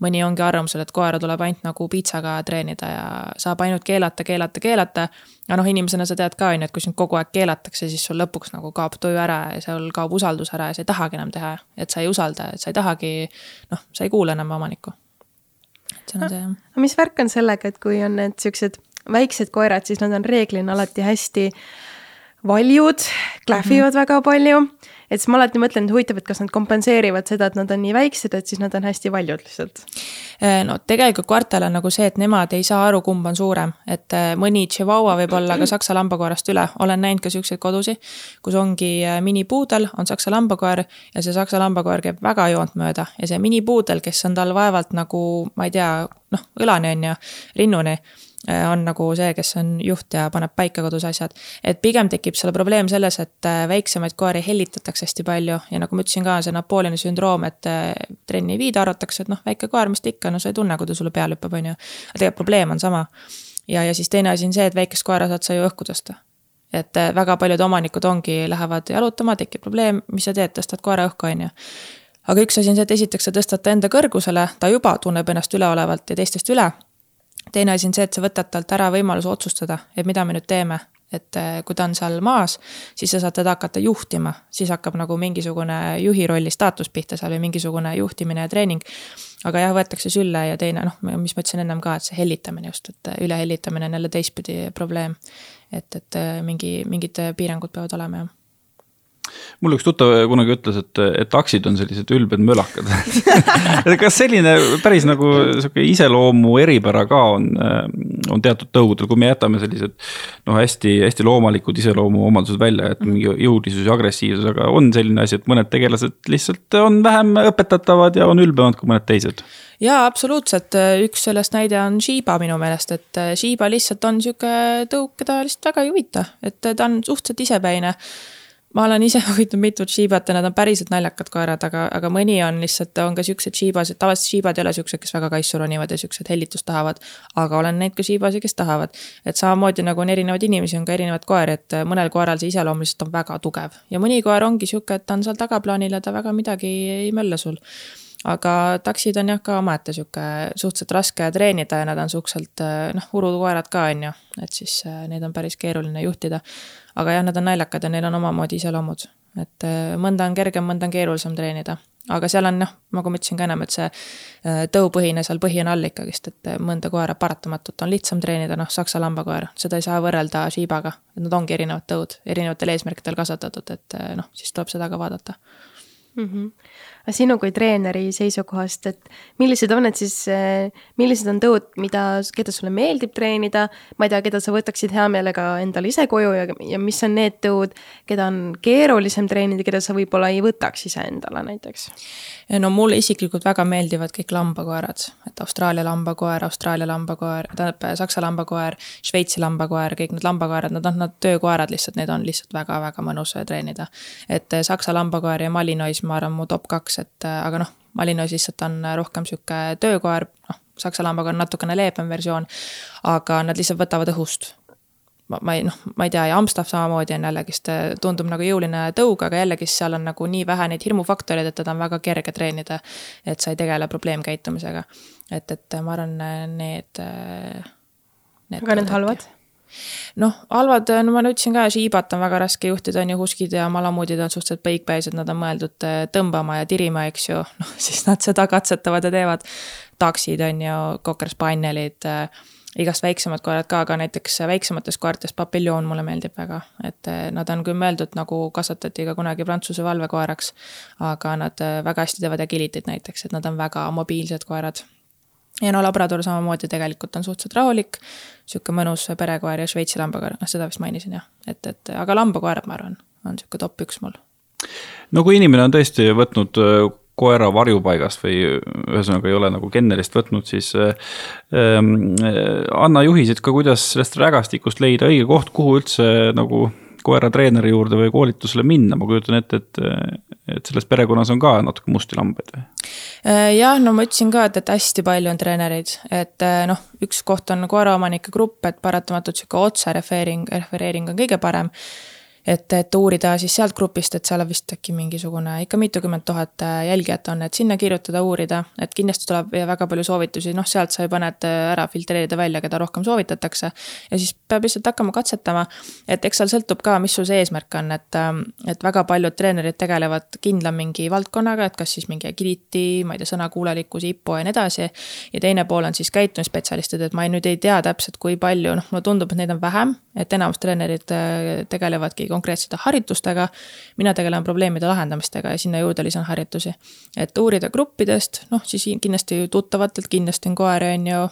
mõni ongi arvamusel, et koera tuleb ainult nagu piitsaga treenida ja saab ainult keelata, keelata, keelata aga noh, inimesena sa tead ka, on ju, et kui sind kogu aeg keelatakse, siis sul lõpuks nagu kaob tuju ära ja sul kaob usaldus ära ja sa ei tahagi enam teha. et sa ei usalda, et sa ei tahagi, noh, sa ei kuula enam omanikku. et see on see jah. mis värk on sellega, et kui on need siuksed väiksed koerad, siis nad on reeglina alati hästi valjud, klähvivad mm -hmm. väga palju et siis ma alati mõtlen, et huvitav, et kas nad kompenseerivad seda, et nad on nii väiksed, et siis nad on hästi valjud lihtsalt. Äh, no tegelikult koertel on nagu see, et nemad ei saa aru, kumb on suurem, et äh, mõni Chihuahua võib olla ka saksa lambakoerast üle, olen näinud ka siukseid kodusi, kus ongi äh, minipuudel, on saksa lambakoer ja see saksa lambakoer käib väga joont mööda ja see minipuudel, kes on tal vaevalt nagu, ma ei tea, noh, õlani on ju, rinnuni on nagu see, kes on juht ja paneb paika kodus asjad. et pigem tekib selle probleem selles, et äh, väiksemaid koeri hellitatakse hästi palju ja nagu ma ütlesin ka, see Napoleoni sündroom, et äh, trenni ei viida, arvatakse, et noh, väike koer, mis ta ikka, no sa ei tunne, kui ta sulle peale hüppab, on ju. aga tegelikult probleem on sama. ja, ja siis teine asi on see, et väikest koera saad sa ju õhku tõsta et väga paljud omanikud ongi, lähevad jalutama, tekib probleem, mis sa teed, tõstad koera õhku, on ju aga üks asi on see, et esiteks sa tõstad ta enda kõrgusele, ta juba tunneb ennast üleolevalt ja teistest üle teine asi on see, et sa võtad talt ära võimaluse otsustada, et mida me nüüd teeme. et äh, kui ta on seal maas, siis sa saad teda hakata juhtima, siis hakkab nagu mingisugune juhi rolli staatus pihta seal või mingisugune juhtimine ja treening. aga jah, võetakse sülle ja teine noh, mis ma ütlesin ennem ka, et see hellitamine just, et ülehellitamine on jälle teistpidi probleem. et, et äh, mingi, mingid piirangud peavad olema, jah mul üks tuttav kunagi ütles, et, et taksid on sellised ülbed mölakad. Kas selline päris nagu sihuke iseloomu eripära ka on, on teatud tõugudel, kui me jätame sellised noh, hästi-hästi loomalikud iseloomuomadused välja, et mingi jõulisus ja agressiivsus, aga on selline asi, et mõned tegelased lihtsalt on vähem õpetatavad ja on ülbemad kui mõned teised? Jaa, absoluutselt, üks sellest näide on Shiba minu meelest, et Shiba lihtsalt on sihuke tõuk, keda lihtsalt väga ei huvita, et ta on suhteliselt isepäine ma olen ise hoidnud mitut šiibat ja nad on päriselt naljakad koerad, aga, aga mõni on lihtsalt, on ka siuksed šiibased, tavaliselt šiibad ei ole siuksed, kes väga kaisu ronivad ja siuksed hellitust tahavad. aga olen näinud ka šiibasi, kes tahavad. et samamoodi nagu on erinevaid inimesi, on ka erinevaid koeri, et mõnel koeral see iseloom lihtsalt on väga tugev. ja mõni koer ongi sihuke, et ta on seal tagaplaanil ja ta väga midagi ei mölla sul aga taksid on jah ka omaette sihuke suhteliselt raske treenida ja nad on suhteliselt noh, urukoerad ka on ju, et siis äh, neid on päris keeruline juhtida. aga jah, nad on naljakad ja neil on omamoodi iseloomud, et äh, mõnda on kergem, mõnda on keerulisem treenida. aga seal on noh, nagu ma ütlesin ka ennem, et see tõupõhine seal põhi on all ikkagist, et mõnda koera paratamatult on lihtsam treenida, noh, saksa lambakoer, seda ei saa võrrelda Shibaga. et nad ongi erinevad tõud, erinevatel eesmärkidel kasvatatud, et noh, siis tuleb seda ka vaadata mm. -hmm. Aga sinu kui treeneri seisukohast, et millised on need siis, eh, millised on tõud, mida, keda sulle meeldib treenida, ma ei tea, keda sa võtaksid hea meelega endale ise koju ja, ja mis on need tõud, keda on keerulisem treenida, keda sa võib-olla ei võtaks iseendale näiteks? no mulle isiklikult väga meeldivad kõik lambakoerad, et Austraalia lambakoer, Austraalia lambakoer, tähendab Saksa lambakoer, Šveitsi lambakoer, kõik need lambakoerad, nad on, nad töökoerad lihtsalt, neid on lihtsalt väga-väga mõnus treenida. et Saksa lambakoer ja Malinois, ma arvan, mu top kaks, et aga noh, Malinois lihtsalt on rohkem sihuke töökoer, noh, Saksa lambakoer on natukene leebem versioon, aga nad lihtsalt võtavad õhust ma, ma ei noh, ma ei tea, ja Amstaff samamoodi on jällegist, tundub nagu jõuline tõug, aga jällegist seal on nagu nii vähe neid hirmufaktoreid, et teda on väga kerge treenida. et sa ei tegele probleemkäitumisega. et, et ma arvan, need, need. aga need halvad? Noh, halvad, no ma ütlesin ka, Shibat on väga raske juhtida, on ju, huskid ja malamudid on suhteliselt põikpäised, nad on mõeldud eh, tõmbama ja tirima, eks ju, noh siis nad seda katsetavad ja teevad. taksid on ju, cocker spanielid äh, igast väiksemad koerad ka, aga näiteks väiksematest koertest papiljoon mulle meeldib väga, et eh, nad on küll mõeldud nagu kasvatati ka kunagi Prantsuse valvekoeraks, aga nad eh, väga hästi teevad agility't näiteks, et nad on väga mobiilsed koerad. Ja no labrador samamoodi tegelikult on suhteliselt rahulik, sihuke mõnus perekoer ja Šveitsi lambakoer, noh seda vist mainisin jah, et, et aga lambakoerad, ma arvan, on sihuke top üks mul. No kui inimene on tõesti võtnud eh, koera varjupaigast või ühesõnaga ei ole nagu kennelist võtnud, siis ähm, anna juhised ka, kuidas sellest rägastikust leida õige koht, kuhu üldse nagu koeratreeneri juurde või koolitusele minna, ma kujutan ette, et, et selles perekonnas on ka natuke musti lambaid või? Äh, jah, no ma ütlesin ka, et, et hästi palju on treenereid, et äh, noh, üks koht on koeraomanike grupp, et paratamatult sihuke otse refereering, refereering on kõige parem et, et uurida siis sealt grupist, et seal on vist äkki mingisugune ikka mitukümmend tuhat äh, jälgijat on, et sinna kirjutada, uurida, et kindlasti tuleb väga palju soovitusi, noh, sealt sa juba näed äh, ära filtreerida välja, keda rohkem soovitatakse. ja siis peab lihtsalt hakkama katsetama, et eks seal sõltub ka, mis sul see eesmärk on, et, ähm, et väga paljud treenerid tegelevad kindla mingi valdkonnaga, et kas siis mingi agility, ma ei tea, sõnakuulelikkus, IPO ja nii edasi. ja teine pool on siis käitumisspetsialistid, et ma ei, nüüd ei tea täpselt, kui palju, noh, mulle tundub, et neid on vähem, et enamus treenerid äh, tegelevadki konkreetsete harjutustega. mina tegelen probleemide lahendamistega ja sinna juurde lisan harjutusi. et uurida gruppidest, noh siis kindlasti tuttavatelt, kindlasti on koeri, on ju,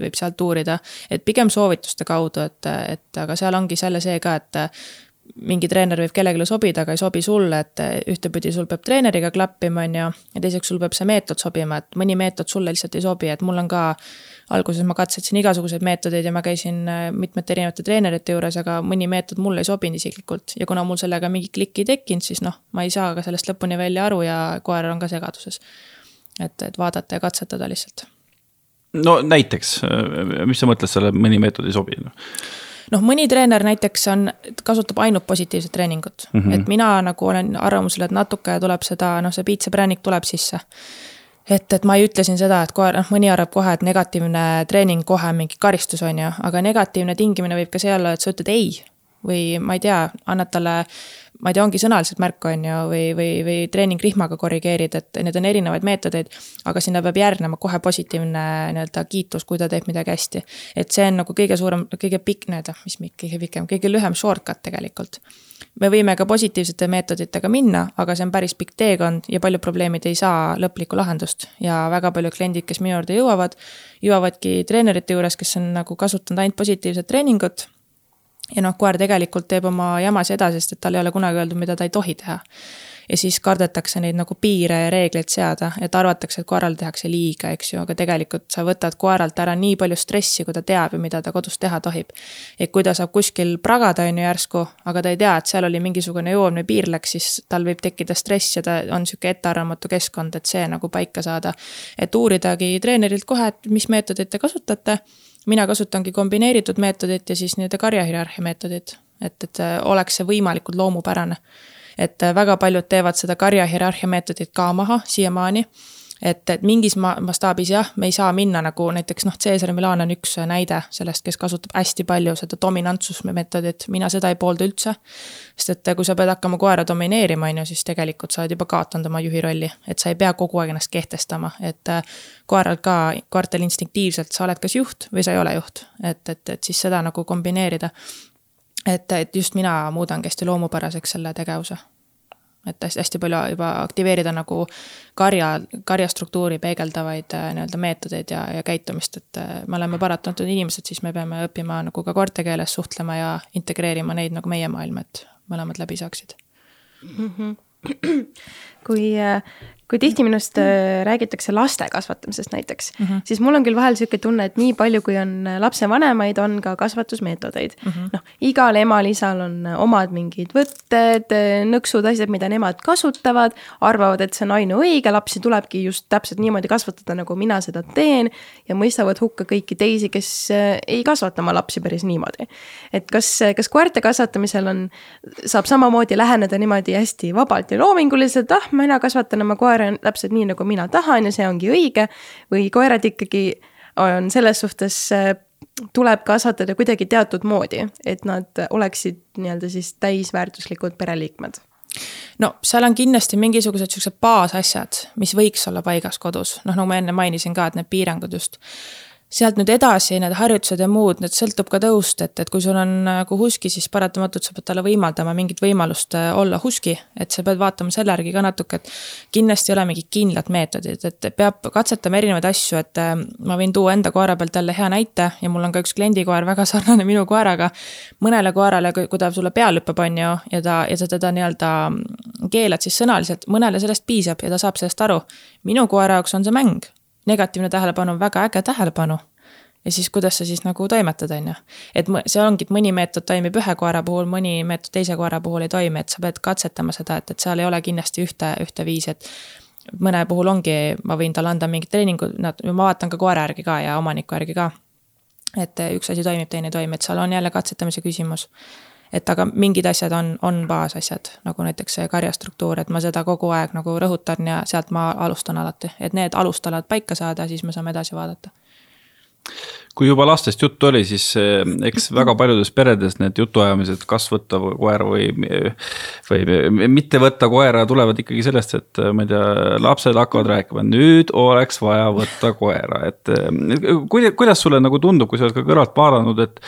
võib sealt uurida. et pigem soovituste kaudu, et, et aga seal ongi selle see ka, et mingi treener võib kellelegi sobida, aga ei sobi sulle, et ühtepidi sul peab treeneriga klappima, on ju, ja teiseks sul peab see meetod sobima, et mõni meetod sulle lihtsalt ei sobi, et mul on ka alguses ma katsetasin igasuguseid meetodeid ja ma käisin äh, mitmete erinevate treenerite juures, aga mõni meetod mulle ei sobinud isiklikult. ja kuna mul sellega mingit klikki ei tekkinud, siis noh, ma ei saa ka sellest lõpuni välja aru ja koer on ka segaduses. et, et vaadata ja katsetada lihtsalt. no näiteks, mis sa mõtled selle mõni meetod ei sobi no.? Noh, mõni treener näiteks on, kasutab ainult positiivset treeningut mm, -hmm. et mina nagu olen arvamusel, et natuke tuleb seda, noh, see piitsa präänik tuleb sisse et, et ma ei ütle siin seda, et kohe, noh, mõni arvab kohe, et negatiivne treening kohe mingi karistus, on ju, aga negatiivne tingimine võib ka see olla, et sa ütled ei. või ma ei tea, annad talle, ma ei tea, ongi sõnaliselt märku, on ju, või, või, või treeningrihmaga korrigeerid, et need on erinevaid meetodeid. aga sinna peab järgnema kohe positiivne nii-öelda kiitus, kui ta teeb midagi hästi. et see on nagu kõige suurem, kõige pikk, nii-öelda, mis kõige pikem, kõige lühem shortcut tegelikult me võime ka positiivsete meetoditega minna, aga see on päris pikk teekond ja paljud probleemid ei saa lõplikku lahendust. ja väga paljud kliendid, kes minu juurde jõuavad, jõuavadki treenerite juures, kes on nagu kasutanud ainult positiivset treeningut. Ja noh, koer tegelikult teeb oma jamas edasi, sest et tal ei ole kunagi öeldud, mida ta ei tohi teha ja siis kardetakse neid nagu piire ja reegleid seada, et arvatakse, et koerale tehakse liiga, eks ju, aga tegelikult sa võtad koeralt ära nii palju stressi, kui ta teab ju, mida ta kodus teha tohib. et kui ta saab kuskil pragada, on ju järsku, aga ta ei tea, et seal oli mingisugune või piir läks, siis tal võib tekkida stress ja ta on sihuke ettearvamatu keskkond, et see nagu paika saada. et uuridagi treenerilt kohe, et mis meetodit te kasutate mina kasutangi kombineeritud meetodit ja siis nii-öelda karjahierarhia meetodit, et, et oleks see võimalikult loomupärane. Et äh, väga paljud teevad seda karjahierarhia meetodit ka maha siiamaani et, et mingis ma-, mastaabis jah, me ei saa minna nagu näiteks noh, Caesar Milan on üks näide sellest, kes kasutab hästi palju seda dominantsusmeetodit, mina seda ei poolda üldse. sest et kui sa pead hakkama koera domineerima, on ju, siis tegelikult sa oled juba kaotanud oma juhi rolli, et sa ei pea kogu aeg ennast kehtestama, et äh, koeral ka, koertel instinktiivselt sa oled kas juht või sa ei ole juht, et, et, et siis seda nagu kombineerida. et, et just mina muudangi hästi loomupäraseks selle tegevuse et hästi, hästi palju juba aktiveerida nagu karja, karjastruktuuri peegeldavaid äh, nii-öelda meetodeid ja, ja käitumist, et äh, me oleme paratamatud inimesed, siis me peame õppima nagu ka koerte keeles suhtlema ja integreerima neid nagu meie maailma, et mõlemad läbi saaksid mm. -hmm. kui äh, kui tihti minust äh, räägitakse laste kasvatamisest näiteks mm, -hmm. siis mul on küll vahel niisugune tunne, et nii palju, kui on äh, lapsevanemaid, on ka kasvatusmeetodeid mm -hmm.. noh, igal emal-isal on äh, omad mingid võtted, nõksud, asjad, mida nemad kasutavad, arvavad, et see on ainuõige, lapsi tulebki just täpselt niimoodi kasvatada, nagu mina seda teen. ja mõistavad hukka kõiki teisi, kes ei kasvata oma lapsi päris niimoodi. et kas, kas koerte kasvatamisel on, saab samamoodi läheneda niimoodi hästi vabalt ja loominguliselt, ah, mina kasvatan oma koera koer on täpselt nii, nagu mina tahan ja see ongi õige. või koerad ikkagi on selles suhtes, äh, tuleb kasvatada kuidagi teatud moodi, et nad oleksid nii-öelda siis täisväärtuslikud pereliikmed no seal on kindlasti mingisugused siuksed baasasjad, mis võiks olla paigas kodus, noh, nagu ma enne mainisin ka, et need piirangud just sealt nüüd edasi need harjutused ja muud, need sõltub ka tõust, et, et kui sul on nagu huski, siis paratamatult sa pead talle võimaldama mingit võimalust äh, olla huski. et sa pead vaatama selle järgi ka natuke, et kindlasti ei ole mingit kindlat meetodit, et peab katsetama erinevaid asju, et äh, ma võin tuua enda koera pealt jälle hea näite ja mul on ka üks kliendi koer väga sarnane minu koeraga. mõnele koerale, kui ta sulle peale hüppab, on ju, ja ta, ja sa teda nii-öelda keelad siis sõnaliselt, mõnele sellest piisab ja ta saab sellest aru. minu koera jaoks on see mäng negatiivne tähelepanu on väga äge tähelepanu. ja siis kuidas sa siis nagu toimetad, on ju. et see ongi, et mõni meetod toimib ühe koera puhul, mõni meetod teise koera puhul ei toimi, et sa pead katsetama seda, et, et seal ei ole kindlasti ühte, ühte viisi, et mõne puhul ongi, ma võin talle anda mingit treeningu, nad, ma vaatan ka koera järgi ka ja omaniku järgi ka. et üks asi toimib, teine ei toimi, et seal on jälle katsetamise küsimus et aga mingid asjad on, on baasasjad, nagu näiteks see karjastruktuur, et ma seda kogu aeg nagu rõhutan ja sealt ma alustan alati, et need alustalad paika saada, siis me saame edasi vaadata. Kui juba lastest juttu oli, siis eh, eks väga paljudes peredes need jutuajamised, kas võtta koer või, või mitte võtta koera, tulevad ikkagi sellest, et ma ei tea, lapsed hakkavad rääkima, nüüd oleks vaja võtta koera, et eh, kuidas sulle nagu tundub, kui sa oled ka kõrvalt vaadanud, et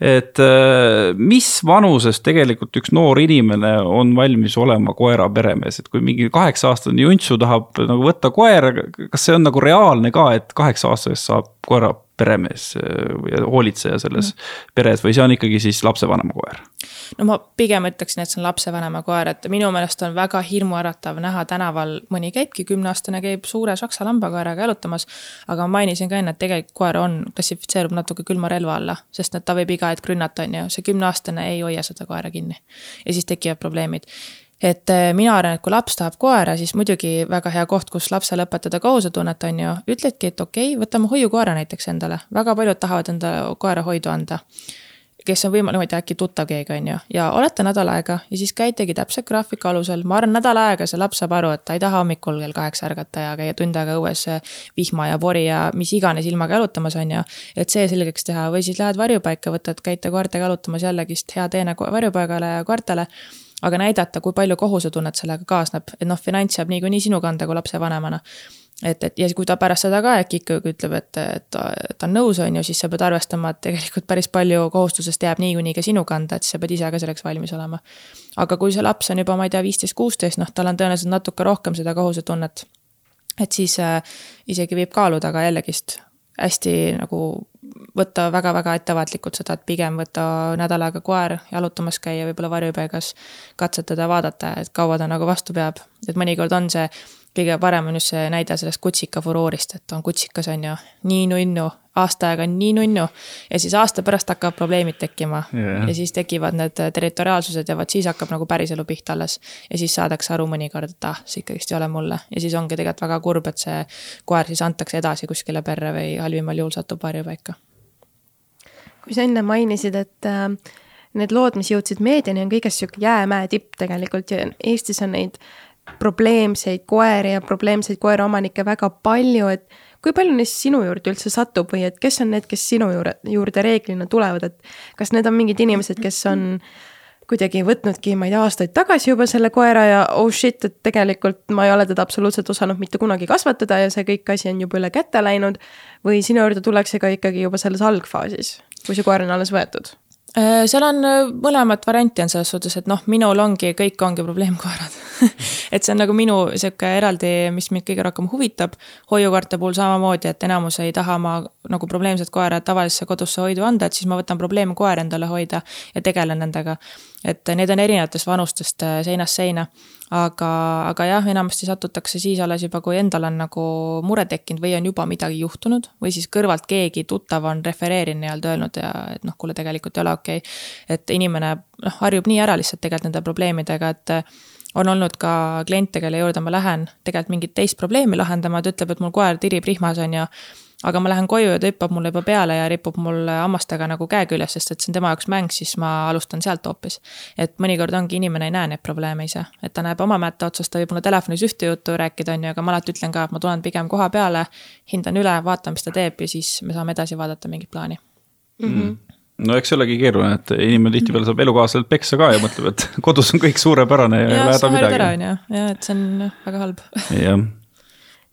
et äh, mis vanuses tegelikult üks noor inimene on valmis olema koera peremees, et kui mingi kaheksa aastane juntsu tahab nagu võtta koera, kas see on nagu reaalne ka, et kaheksa aastasest saab koera peremees äh, või hoolitseja selles mm. peres või see on ikkagi siis lapsevanema koer? no ma pigem ütleksin, et see on lapsevanema koer, et minu meelest on väga hirmuäratav näha tänaval, mõni käibki, kümneaastane käib suure saksa lambakoeraga jalutamas. aga ma mainisin ka enne, et tegelikult koer on, klassifitseerub natuke külma relva alla, sest et ta võib iga hetk rünnata, on ju, see kümneaastane ei hoia seda koera kinni. ja siis tekivad probleemid et äh, mina arvan, et kui laps tahab koera, siis muidugi väga hea koht, kus lapsele õpetada kohusetunnet, on ju, ütledki, et okei okay,, võtame hoiukoera näiteks endale, väga paljud tahavad endale koera hoidu anda kes on võimalik, ma ei tea, äkki tuttav keegi, on ju, ja olete nädal aega ja siis käitegi täpselt graafiku alusel, ma arvan, nädal aega see laps saab aru, et ta ei taha hommikul kell kaheksa ärgata ja käia tund aega õues vihma ja pori ja mis iganes ilmaga jalutamas, on ju. et see selgeks teha. Või siis lähed varjupaika, võtad, käite koertega jalutamas jällegist hea teene varjupaigale ja koertele aga näidata, kui palju kohusetunnet sellega kaasneb, et noh, finants jääb niikuinii sinu kanda kui lapsevanemana. et, et ja kui ta pärast seda ka äkki ikkagi ütleb, et, et ta, ta on nõus, on ju, siis sa pead arvestama, et tegelikult päris palju kohustusest jääb niikuinii ka sinu kanda, et siis sa pead ise ka selleks valmis olema. aga kui see laps on juba, ma ei tea, viisteist, kuusteist, noh, tal on tõenäoliselt natuke rohkem seda kohusetunnet. et siis äh, isegi võib kaaluda, aga jällegist hästi nagu võtta väga-väga ettevaatlikult seda, et pigem võtta nädal aega koer jalutamas käia, võib-olla varjupaigas. katsetada vaadata, et kaua ta nagu vastu peab, et mõnikord on see kõige parem on just see näide sellest kutsika furoorist, et on kutsikas, on ju, nii nunnu, aasta aega nii nunnu. ja siis aasta pärast hakkavad probleemid tekkima yeah. ja siis tekivad need territoriaalsused ja vot siis hakkab nagu päriselu pihta alles. ja siis saadakse aru mõnikord, et ah, see ikkagist ei ole mulle ja siis ongi tegelikult väga kurb, et see koer siis antakse edasi kuskile perre või halvimal juhul satub varjupaika. kui sa enne mainisid, et äh, need lood, mis jõudsid meediani, on kõigest sihuke jäämäe tipp tegelikult ja Eestis on neid probleemseid koeri ja probleemseid koeraomanikke väga palju, et kui palju neist sinu juurde üldse satub või et kes on need, kes sinu juurde, juurde reeglina tulevad, et kas need on mingid inimesed, kes on kuidagi võtnudki, ma ei tea, aastaid tagasi juba selle koera ja oh shit, et tegelikult ma ei ole teda absoluutselt osanud mitte kunagi kasvatada ja see kõik asi on juba üle käte läinud. või sinu juurde tullakse ka ikkagi juba selles algfaasis, kui see koer on alles võetud seal on äh, mõlemat varianti on selles suhtes, et noh, minul ongi, kõik ongi probleemkoerad et see on nagu minu sihuke eraldi, mis mind kõige rohkem huvitab. hoiukoerte puhul samamoodi, et enamus ei taha ma nagu probleemset koera tavalisse kodusse hoidu anda, et siis ma võtan probleemkoer endale hoida ja tegelen nendega. Et need on erinevatest vanustest äh, seinast seina. Aga, aga jah, enamasti satutakse siis alles juba, kui endal on nagu mure tekkinud või on juba midagi juhtunud või siis kõrvalt keegi tuttav on refereerinud nii-öelda öelnud ja et noh, kuule, tegelikult ei ole okei. Okay.. et inimene noh, harjub nii ära lihtsalt tegelikult nende probleemidega, et on olnud ka kliente, kelle juurde ma lähen tegelikult mingit teist probleemi lahendama, ta ütleb, et mul koer tirib rihmas, on ju aga ma lähen koju ja ta hüppab mulle juba peale ja ripub mul hammastega nagu käe küljes, sest et see on tema jaoks mäng, siis ma alustan sealt hoopis. et mõnikord ongi, inimene ei näe neid probleeme ise, et ta näeb oma mätta otsast, ta võib mulle telefonis ühte juttu rääkida, on ju, aga ma alati ütlen ka, et ma tulen pigem koha peale, hindan üle, vaatan, mis ta teeb ja siis me saame edasi vaadata mingit plaani mm. -hmm no eks see olegi keeruline, et inimene tihtipeale saab elukaaslaselt peksa ka ja mõtleb, et kodus on kõik suurepärane ja ei ole häda midagi. ja et see on väga halb. jah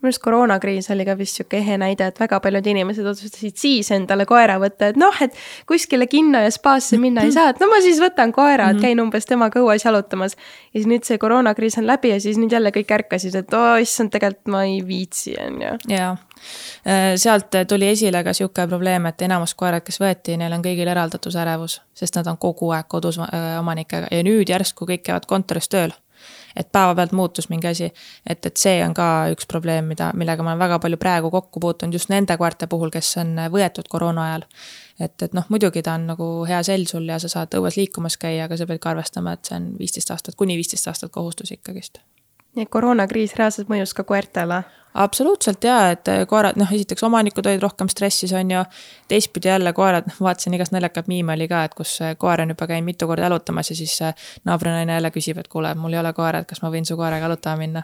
minu arust koroonakriis oli ka vist sihuke ehe näide, et väga paljud inimesed otsustasid siis endale koera võtta, et noh, et kuskile kinno ja spaasse minna ei saa, et no ma siis võtan koera, et mhm. käin umbes temaga õues jalutamas. ja siis nüüd see koroonakriis on läbi ja siis nüüd jälle kõik ärkasid, et oo oh, issand, tegelikult ma ei viitsi, on ju. jaa, äh, sealt tuli esile ka sihuke probleem, et enamus koerad, kes võeti, neil on kõigil eraldatusärevus, sest nad on kogu aeg kodus äh, omanikega ja nüüd järsku kõik käivad kontoris tööl et päevapealt muutus mingi asi. et, et see on ka üks probleem, mida, millega ma olen väga palju praegu kokku puutunud just nende koerte puhul, kes on võetud koroona ajal. et, et noh, muidugi ta on nagu hea sell sul ja sa saad õues liikumas käia, aga sa pead ka arvestama, et see on viisteist aastat, kuni viisteist aastat kohustus ikkagist. nii et koroonakriis reaalselt mõjus ka koertele? Absoluutselt jaa, et eh, koerad, noh, esiteks omanikud olid rohkem stressis, on ju. teistpidi jälle koerad, noh, vaatasin igast naljakat miime oli ka, et kus koer on juba käinud mitu korda jalutamas ja siis naabrinaine jälle küsib, et kuule, mul ei ole koera, et kas ma võin su koeraga jalutama minna.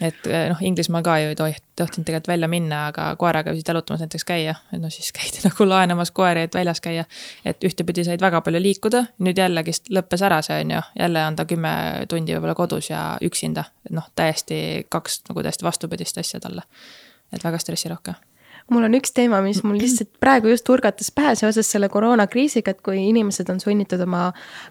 et eh, noh, Inglismaal ka ju ei tohi, tohtinud tegelikult välja minna, aga koeraga võisid jalutamas näiteks käia. et noh, siis käidi nagu laenamas koeri, et väljas käia. et ühtepidi said väga palju liikuda, nüüd jällegist lõppes ära see, on ju, jälle on ta kümme tundi võib-olla kodus ja üksinda. noh, täiesti kaks nagu täiesti vastupidist asja talle. et väga stressirohke mul on üks teema, mis mul lihtsalt praegu just turgatas pähe seoses selle koroonakriisiga, et kui inimesed on sunnitud oma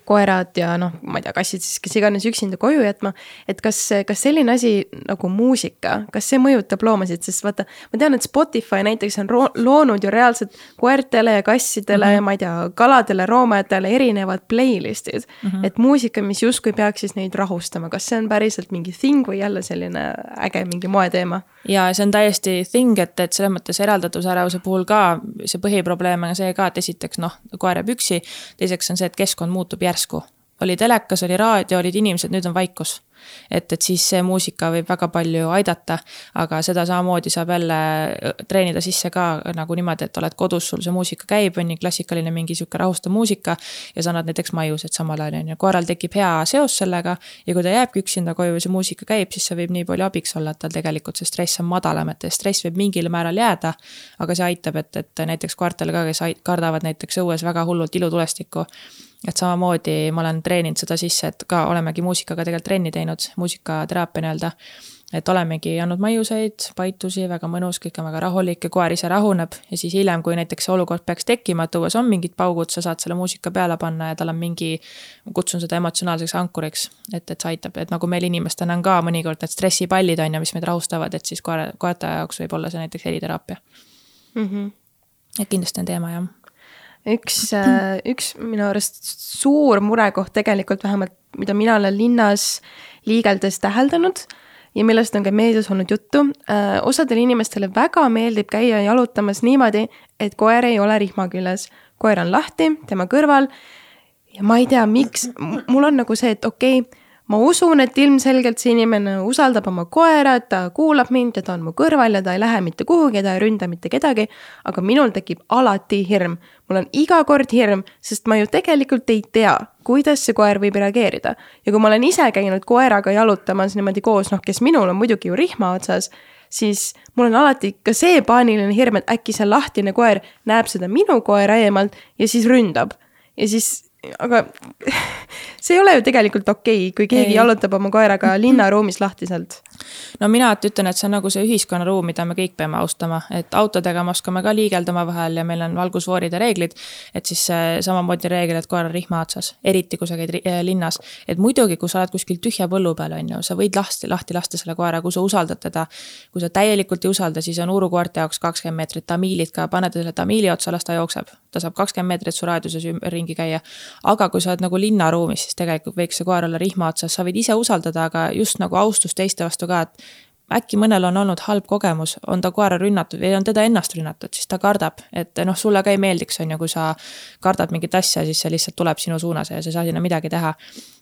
koerad ja noh, ma ei tea, kassid siis kes iganes üksinda koju jätma. et kas, kas selline asi nagu muusika, kas see mõjutab loomasid, sest vaata, ma tean, et Spotify näiteks on loonud ju reaalselt koertele ja kassidele mm -hmm. ja ma ei tea, kaladele, roomajatele erinevad playlist'id mm. -hmm. et muusika, mis justkui peaks siis neid rahustama, kas see on päriselt mingi thing või jälle selline äge mingi moeteema? ja see on täiesti thing, et, et selles mõttes eraldatusärevuse puhul ka see põhiprobleem on see ka, et esiteks noh, koer jääb üksi, teiseks on see, et keskkond muutub järsku. oli telekas, oli raadio, olid inimesed, nüüd on vaikus et, et siis see muusika võib väga palju aidata, aga seda samamoodi saab jälle äh, treenida sisse ka nagu niimoodi, et oled kodus, sul see muusika käib, on ju, klassikaline mingi sihuke rahustav muusika. ja sa annad näiteks maiused samal ajal, on ju, koeral tekib hea seos sellega ja kui ta jääbki üksinda koju ja see muusika käib, siis see võib nii palju abiks olla, et tal tegelikult see stress on madalam, et stress võib mingil määral jääda. aga see aitab, et, et näiteks koertele ka, kes kardavad näiteks õues väga hullult ilutulestikku et samamoodi ma olen treeninud seda sisse, et ka olemegi muusikaga tegelikult trenni teinud, muusikateraapia nii-öelda. et olemegi andnud maiuseid, paitusi, väga mõnus, kõik on väga rahulik ja koer ise rahuneb ja siis hiljem, kui näiteks see olukord peaks tekkima, et õues on mingid paugud, sa saad selle muusika peale panna ja tal on mingi, kutsun seda emotsionaalseks ankuriks, et, et see aitab, et nagu meil inimestena on ka mõnikord need stressipallid on ju, mis meid rahustavad, et siis koera, koerte jaoks võib olla see näiteks heliteraapia mm. -hmm. et kindlasti on teema jah üks, äh, üks minu arust suur murekoht tegelikult vähemalt, mida mina olen linnas liigeldes täheldanud ja millest on ka meedias olnud juttu. Äh, osadele inimestele väga meeldib käia jalutamas niimoodi, et koer ei ole rihma küljes. koer on lahti tema kõrval. ja ma ei tea, miks, mul on nagu see, et okei okay,, ma usun, et ilmselgelt see inimene usaldab oma koera, et ta kuulab mind ja ta on mu kõrval ja ta ei lähe mitte kuhugi, ta ei ründa mitte kedagi. aga minul tekib alati hirm, mul on iga kord hirm, sest ma ju tegelikult ei tea, kuidas see koer võib reageerida. ja kui ma olen ise käinud koeraga jalutamas niimoodi koos, noh, kes minul on muidugi ju rihma otsas siis mul on alati ka see paaniline hirm, et äkki see lahtine koer näeb seda minu koera eemalt ja siis ründab. ja siis aga see ei ole ju tegelikult okei okay,, kui keegi ei. jalutab oma koeraga linnaruumis lahtiselt. no mina alati ütlen, et see on nagu see ühiskonnaruum, mida me kõik peame austama, et autodega me oskame ka liigelda omavahel ja meil on valgusfoorid ja reeglid. et siis samamoodi reegel, et koer on rihma otsas, eriti kui sa käid äh, linnas. et muidugi, kui sa oled kuskil tühja põllu peal, on ju, sa võid lahti, lahti lasta selle koera, kui sa usaldad teda. kui sa täielikult ei usalda, siis on urukoerte jaoks kakskümmend meetrit tamiilid ka, pane ta selle tamiili otsa, las ta jookseb. ta saab kakskümmend meetrit su raadiuses ringi käia aga kui sa oled nagu linnaruumis, siis tegelikult võiks see koer olla rihma otsas, sa võid ise usaldada, aga just nagu austus teiste vastu ka, et äkki mõnel on olnud halb kogemus, on ta koera rünnatud või on teda ennast rünnatud, siis ta kardab, et noh, sulle ka ei meeldiks, on ju, kui sa kardad mingit asja, siis see lihtsalt tuleb sinu suunas ja sa ei saa sinna midagi teha.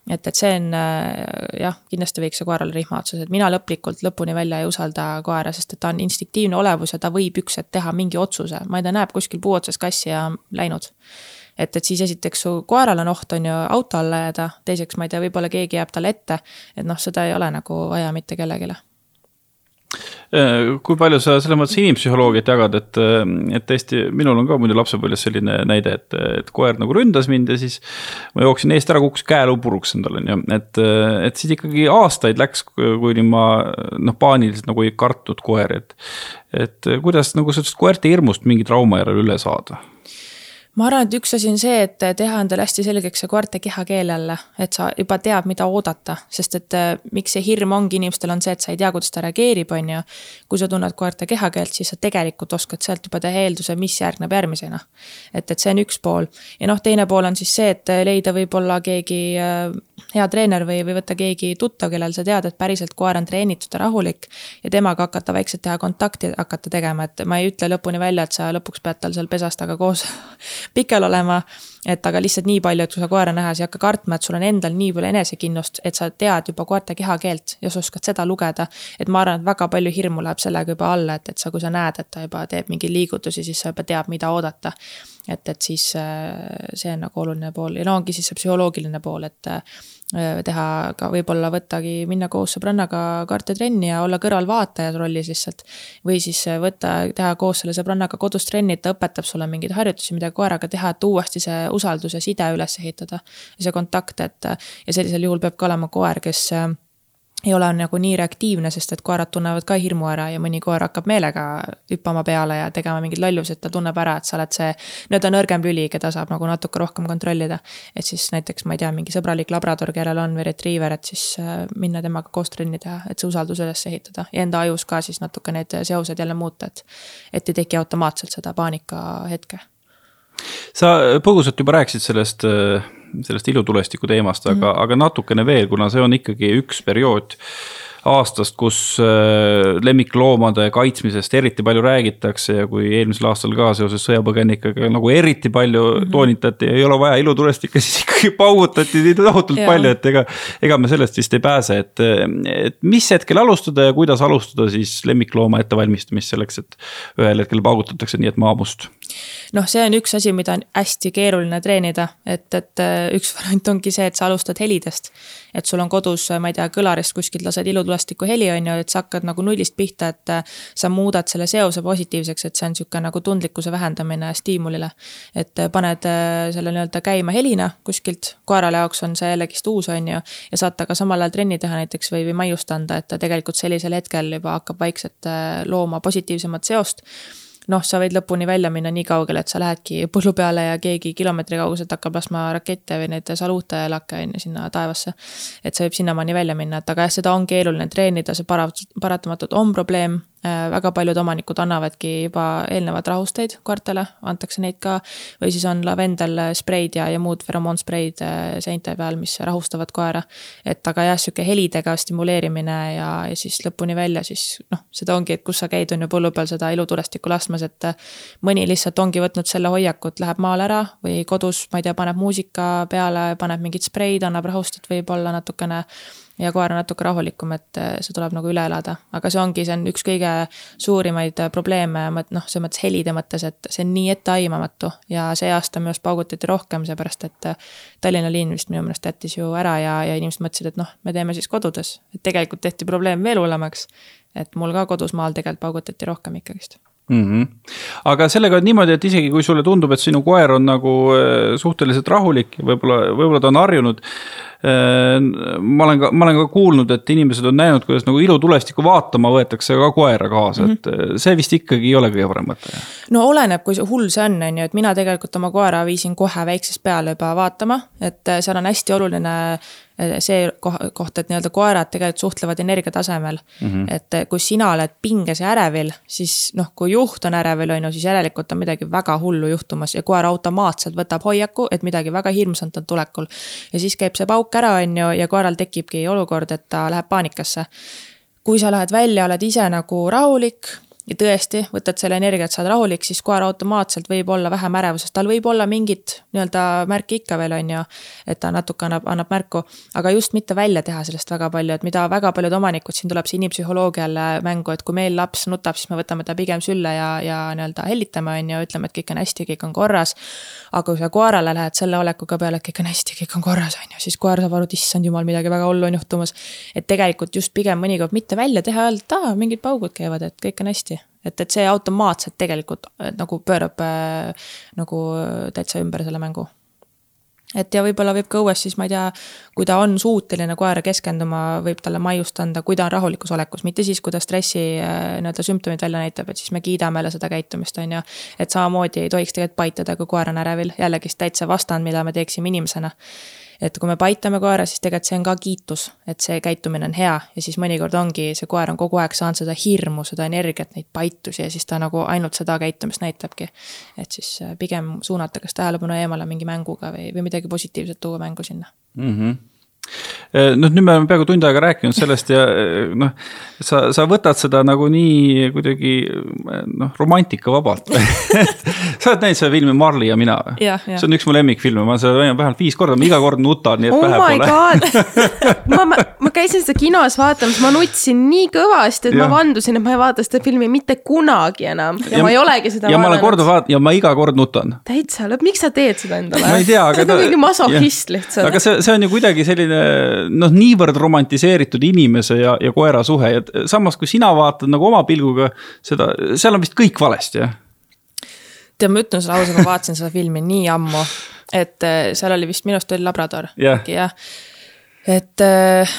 et, et see on jah, kindlasti võiks see koer olla rihma otsas, et mina lõplikult lõpuni välja ei usalda koera, sest et ta on instinktiivne olevus ja ta võib üks hetk teha mingi otsuse, ma ei tea, näeb kuskil puu otsas kassi ja läinud et, et siis esiteks su koeral on oht, on ju, auto alla jääda, teiseks, ma ei tea, võib-olla keegi jääb talle ette. et noh, seda ei ole nagu vaja mitte kellelegi äh, kui palju sa selles mõttes inimpsühholoogiat jagad, et, et tõesti, minul on ka muidu lapsepõlves selline näide, et, et koer nagu ründas mind ja siis. ma jooksin eest ära, kukkus käeluu puruks endal on ju, et, et siis ikkagi aastaid läks, kuni ma noh, paaniliselt nagu ei kartnud koeri, et. et kuidas nagu sellest koerte hirmust mingi trauma järel üle saada ma arvan, et üks asi on see, et teha endale hästi selgeks see koerte kehakeel jälle, et sa juba tead, mida oodata, sest et äh, miks see hirm ongi inimestel, on see, et sa ei tea, kuidas ta reageerib, on ju. kui sa tunned koerte kehakeelt, siis sa tegelikult oskad sealt juba teha eelduse, mis järgneb järgmisena. et, et see on üks pool ja noh, teine pool on siis see, et leida võib-olla keegi äh, hea treener või, või võtta keegi tuttav, kellel sa tead, et päriselt koer on treenitud ja rahulik. ja temaga hakata vaikselt teha kontakti hakata tegema, et ma ei ütle lõpuni välja, et sa lõpuks pead tal seal pesas taga koos pikel olema. et aga lihtsalt nii palju, et kui sa koera nähes ei hakka kartma, et sul on endal nii palju enesekindlust, et sa tead juba koerte kehakeelt ja sa oskad seda lugeda. et ma arvan, et väga palju hirmu läheb sellega juba alla, et, et sa, kui sa näed, et ta juba teeb mingeid liigutusi, siis sa juba tead, mida oodata. Et, et siis äh, see on nagu oluline pool ja no ongi siis see psühholoogiline pool, et Äh, teha ka võib-olla võttagi, minna koos sõbrannaga kaartetrenni ja olla kõrvalvaataja rollis lihtsalt. või siis äh, võtta, teha koos selle sõbrannaga kodus trenni, et ta õpetab sulle mingeid harjutusi, mida koeraga teha, et uuesti see usaldus ja side üles ehitada. see kontakt, et ja sellisel juhul peab ka olema koer, kes ei ole nagu nii reaktiivne, sest et koerad tunnevad ka hirmu ära ja mõni koer hakkab meelega hüppama peale ja tegema mingeid lollusi, et ta tunneb ära, et sa oled see nii-öelda nõrgem lüli, keda saab nagu natuke rohkem kontrollida. et siis näiteks, ma ei tea, mingi sõbralik labrador, kellel on või retriiver, et siis äh, minna temaga koos trenni teha, et see usaldus üles ehitada ja enda ajus ka siis natuke need seosed jälle muuta, et. et ei teki automaatselt seda paanika hetke. Sa põgusalt juba rääkisid sellest äh, sellest ilutulestiku teemast, aga mm, -hmm. aga natukene veel, kuna see on ikkagi üks periood aastast, kus äh, lemmikloomade kaitsmisest eriti palju räägitakse ja kui eelmisel aastal ka seoses sõjapõgenikega nagu eriti palju mm -hmm. toonitati, ei ole vaja ilutulestikke, siis ikkagi paugutati nii tohutult ja. palju, et ega. ega me sellest vist ei pääse, et, et mis hetkel alustada ja kuidas alustada siis lemmiklooma ettevalmistamist selleks, et ühel hetkel paugutatakse nii, et maamust noh, see on üks asi, mida on hästi keeruline treenida, et, et äh, üks variant ongi see, et sa alustad helidest. et sul on kodus, ma ei tea, kõlarist kuskilt lased ilutulestiku heli, on ju, et sa hakkad nagu nullist pihta, et äh, sa muudad selle seose positiivseks, et see on sihuke nagu tundlikkuse vähendamine stiimulile. et äh, paned selle nii-öelda käima helina kuskilt, koerale jaoks on see jällegist uus, on ju, ja saad temaga samal ajal trenni teha näiteks või, või maiust anda, et ta tegelikult sellisel hetkel juba hakkab vaikselt looma positiivsemat seost noh, sa võid lõpuni välja minna nii kaugele, et sa lähedki põllu peale ja keegi kilomeetri kauguselt hakkab laskma rakette või neid saluute ja lakke on ju sinna taevasse. et see võib sinnamaani välja minna, et aga jah, seda on keeruline treenida, see para-, paratamatult on probleem väga paljud omanikud annavadki juba eelnevad rahusteid koertele, antakse neid ka. või siis on lavendel spreid ja, ja muud feromoonspreid äh, seinte peal, mis rahustavad koera. et aga jah, sihuke helidega stimuleerimine ja, ja siis lõpuni välja siis noh, seda ongi, et kus sa käid, on ju põllu peal seda ilutulestikku laskmas, et. Äh, mõni lihtsalt ongi võtnud selle hoiaku, et läheb maale ära või kodus, ma ei tea, paneb muusika peale, paneb mingit spreid, annab rahustit võib-olla natukene ja koer on natuke rahulikum, et eh, see tuleb nagu üle elada. aga see ongi, see on üks kõige suurimaid eh, probleeme, noh, selles mõttes helide mõttes, et see on nii etteaimamatu ja see aasta minu arust paugutati rohkem, seepärast et eh, Tallinna linn vist minu meelest jättis ju ära ja, ja inimesed mõtlesid, et noh, me teeme siis kodudes. et tegelikult tehti probleem veel hullemaks. et mul ka kodus maal tegelikult paugutati rohkem ikkagist mm. -hmm. aga sellega on niimoodi, et isegi kui sulle tundub, et sinu koer on nagu suhteliselt rahulik võib-olla, võib-olla ta on harjunud Äh, ma olen ka, ma olen ka kuulnud, et inimesed on näinud, kuidas nagu ilutulestikku vaatama võetakse ka koera kaasa mm, -hmm. et äh, see vist ikkagi ei ole kõige parem mõte. no oleneb, kui hull see on, on ju, et mina tegelikult oma koera viisin kohe väiksest peale juba vaatama, et äh, seal on hästi oluline see koht, et nii-öelda koerad tegelikult suhtlevad energiatasemel mm. -hmm. et kui sina oled pinges ja ärevil, siis noh, kui juht on ärevil, on ju, siis järelikult on midagi väga hullu juhtumas ja koer automaatselt võtab hoiaku, et midagi väga hirmsat on tulekul. ja siis käib see pauk ära, on ju, ja koeral tekibki olukord, et ta läheb paanikasse. kui sa lähed välja, oled ise nagu rahulik, ja tõesti, võtad selle energia, et sa oled rahulik, siis koer automaatselt võib olla vähem ärevuses, tal võib olla mingit nii-öelda märki ikka veel, on ju. et ta natuke annab, annab märku, aga just mitte välja teha sellest väga palju, et mida väga paljud omanikud, siin tuleb see inimpsühholoogia jälle mängu, et kui meil laps nutab, siis me võtame ta pigem sülle ja, ja nii-öelda hellitame, on ju, ütleme, et kõik on hästi, kõik on korras. aga kui sa koerale lähed selle olekuga peale, et kõik on hästi, kõik on korras, on ju, siis koer saab aru, et issand jumal, midagi väga hullu on juhtumas. et tegelikult just pigem mõnikord mitte välja teha, öelda, et aa, mingid paugud käivad, et kõik on hästi et, et see automaatselt tegelikult äh, nagu pöörab äh, nagu täitsa ümber selle mängu. Et ja võib-olla võib ka õues siis, ma ei tea, kui ta on suuteline koera keskenduma, võib talle maiust anda, kui ta on rahulikus olekus, mitte siis, kui ta stressi äh, nii-öelda sümptomid välja näitab, et siis me kiidame jälle seda käitumist, on ju. et samamoodi ei tohiks tegelikult paitada, kui koer on ärevil, jällegist täitsa vastand, mida me teeksime inimesena et kui me paitame koera, siis tegelikult see on ka kiitus, et see käitumine on hea ja siis mõnikord ongi, see koer on kogu aeg saanud seda hirmu, seda energiat, neid paitusi ja siis ta nagu ainult seda käitumist näitabki. et siis äh, pigem suunata kas tähelepanu eemale mingi mänguga või, või midagi positiivset tuua mängu sinna mm. -hmm noh, nüüd me oleme peaaegu tund aega rääkinud sellest ja eh, noh, sa, sa võtad seda nagu nii kuidagi noh, romantikavabalt sa oled näinud seda filmi Marley ja mina või? see on üks mu lemmikfilme, ma olen seda näinud vähemalt viis korda, ma iga kord nutan, nii et oh pähe pole. ma, ma, ma käisin seda kinos vaatamas, ma nutsin nii kõvasti, et ja. ma vandusin, et ma ei vaata seda filmi mitte kunagi enam ja, ja ma ei olegi seda ja vaadanud. ma olen korduvalt vaadanud ja ma iga kord nutan. täitsa lõpp, miks sa teed seda endale? ma ei tea, aga ta. mingi masohhist lihtsalt. aga see, see on ju kuidagi selline noh, niivõrd romantiseeritud inimese ja, ja koera suhe. Ja samas, kui sina vaatad nagu oma pilguga seda, seal on vist kõik valesti, jah? tead, ma ütlen sulle ausalt, ma vaatasin seda filmi nii ammu, et äh, seal oli vist, minu arust oli labrador. Yeah.. jah, et äh,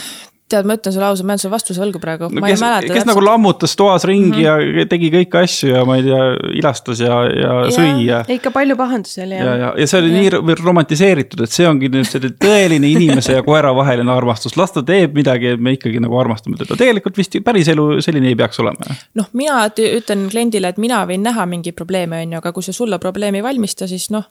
tead, ma ütlen sulle ausalt, ma jään sulle vastuse võlgu praegu no,. kes, kes täpselt. nagu lammutas toas ringi mm -hmm. ja tegi kõiki asju ja ma ei tea, ilastas ja, ja, ja sõi ja. ikka palju pahandusi oli jah. ja, ja, ja see oli ja. nii romantiseeritud, et see ongi nüüd selline tõeline inimese ja koera vaheline armastus, las ta teeb midagi, et me ikkagi nagu armastame teda, tegelikult vist päris elu selline ei peaks olema. noh, mina ütlen kliendile, et mina võin näha mingeid probleeme, on ju, aga kui see sulle probleemi ei valmista, siis noh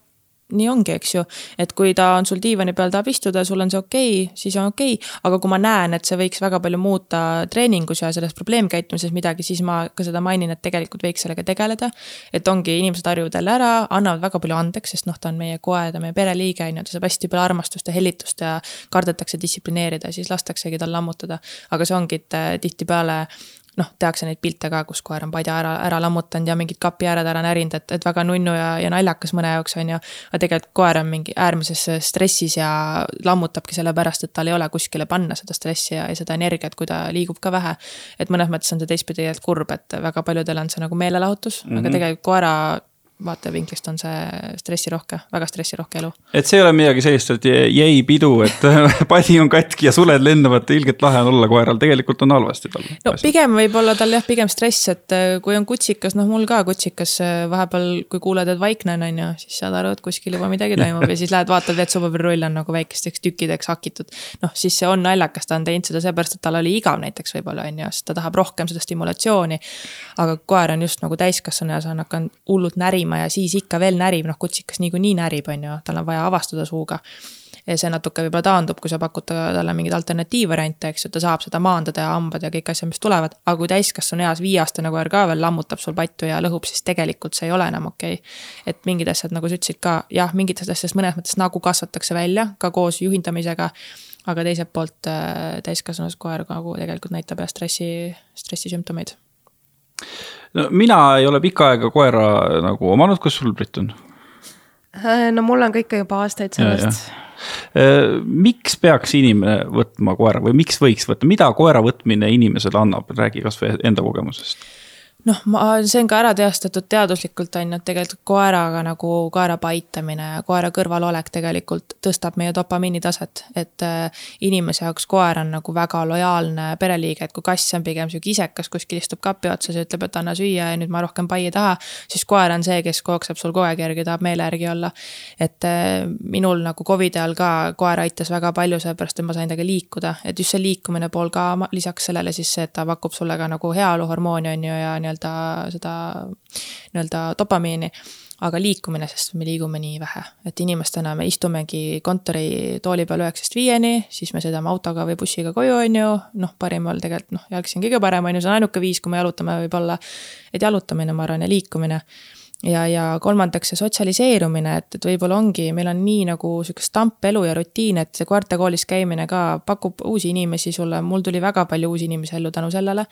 nii ongi, eks ju. et kui ta on sul diivani peal, tahab istuda sul on see okei okay,, siis on okei okay.. aga kui ma näen, et see võiks väga palju muuta treeningus ja selles probleemkäitumises midagi, siis ma ka seda mainin, et tegelikult võiks sellega tegeleda. et ongi, inimesed harjuvad jälle ära, annavad väga palju andeks, sest noh, ta on meie koer, ta on meie pereliige, on ju, ta saab hästi palju armastust ja hellitust ja kardetakse distsiplineerida, siis lastaksegi tal lammutada. aga see ongi, et tihtipeale noh, tehakse neid pilte ka, kus koer on padja ära, ära lammutanud ja mingid kapi ääred ära närinud, et, et väga nunnu ja, ja naljakas mõne jaoks, on ju. aga tegelikult koer on mingi äärmises stressis ja lammutabki sellepärast, et tal ei ole kuskile panna seda stressi ja, ja seda energiat, kui ta liigub ka vähe. et mõnes mõttes on see teistpidi tegelikult kurb, et väga paljudel on see nagu meelelahutus mm, -hmm. aga mhm. tegelikult koera vaatevinklist on see stressirohke, väga stressirohke elu. et see ei ole midagi sellist, et jäi pidu, et padi on katki ja suled lendavad, ilgelt lahe on olla koeral, tegelikult on halvasti tal. no asjad. pigem võib-olla tal jah, pigem stress, et äh, kui on kutsikas, noh mul ka kutsikas äh, vahepeal, kui kuuled, et vaiknen on ju, siis saad aru, et kuskil juba midagi toimub ja siis lähed vaatad, vetsupabeриrull on nagu väikesteks tükkideks hakitud. noh, siis see on naljakas, ta on teinud seda seepärast, et tal oli igav näiteks võib-olla on ju, sest ta tahab rohkem seda stimulatsiooni. aga koer on just nagu täiskasvanu ja see on hakanud hullult närima ja siis ikka veel närib, noh kutsikas niikuinii närib, on ju, tal on vaja avastada suuga ja see natuke võib-olla taandub, kui sa pakud talle mingeid alternatiivvariante, eks ju, ta saab seda maandada ja hambad ja kõik asjad, mis tulevad. aga kui täiskasvanu eas viieaastane koer ka veel lammutab sul pattu ja lõhub, siis tegelikult see ei ole enam okei okay.. et mingid asjad, nagu sa ütlesid ka, jah, mingitest asjadest mõnes mõttes nagu kasvatakse välja ka koos juhindamisega. aga teiselt poolt äh, täiskasvanud koer nagu tegelikult näitab jah stressi, stressisümptomeid no mina ei ole pikka aega koera nagu omanud, kus sul, Brit on? Äh, no mul on ka ikka juba aastaid sellest. Äh, miks peaks inimene võtma koera või miks võiks võtta, mida koera võtmine inimesele annab, räägi kasvõi enda kogemusest noh, ma, see on ka ära teostatud teaduslikult on ju, et tegelikult koeraga nagu koera paitamine ja koera kõrvalolek tegelikult tõstab meie dopamiini taset. et äh, inimese jaoks koer on nagu väga lojaalne pereliige, et kui kass on pigem sihuke isekas, kuskil istub kapi otsas ja ütleb, et anna süüa ja nüüd ma rohkem pai ei taha. siis koer on see, kes kookseb sul kogu aeg järgi, tahab meele järgi olla. et äh, minul nagu Covidi ajal ka koer aitas väga palju, sellepärast et ma sain temaga liikuda, et just see liikumine pool ka lisaks sellele siis see, et ta pakub sulle ka nagu heaoluhormooni on ju ja nii-öelda nii-öelda seda nii-öelda dopamiini. aga liikumine, sest me liigume nii vähe, et inimestena me istumegi kontoritooli peal üheksast viieni, siis me sõidame autoga või bussiga koju, on ju. noh, parimal tegelikult noh, jalgsi on kõige parem, on ju, see on ainuke viis, kui me jalutame võib-olla. et jalutamine, ma arvan, ja liikumine ja, ja kolmandaks see sotsialiseerumine, et, et võib-olla ongi, meil on nii nagu sihukest stampelu ja rutiin, et see koertekoolis käimine ka pakub uusi inimesi sulle, mul tuli väga palju uusi inimesi ellu tänu sellele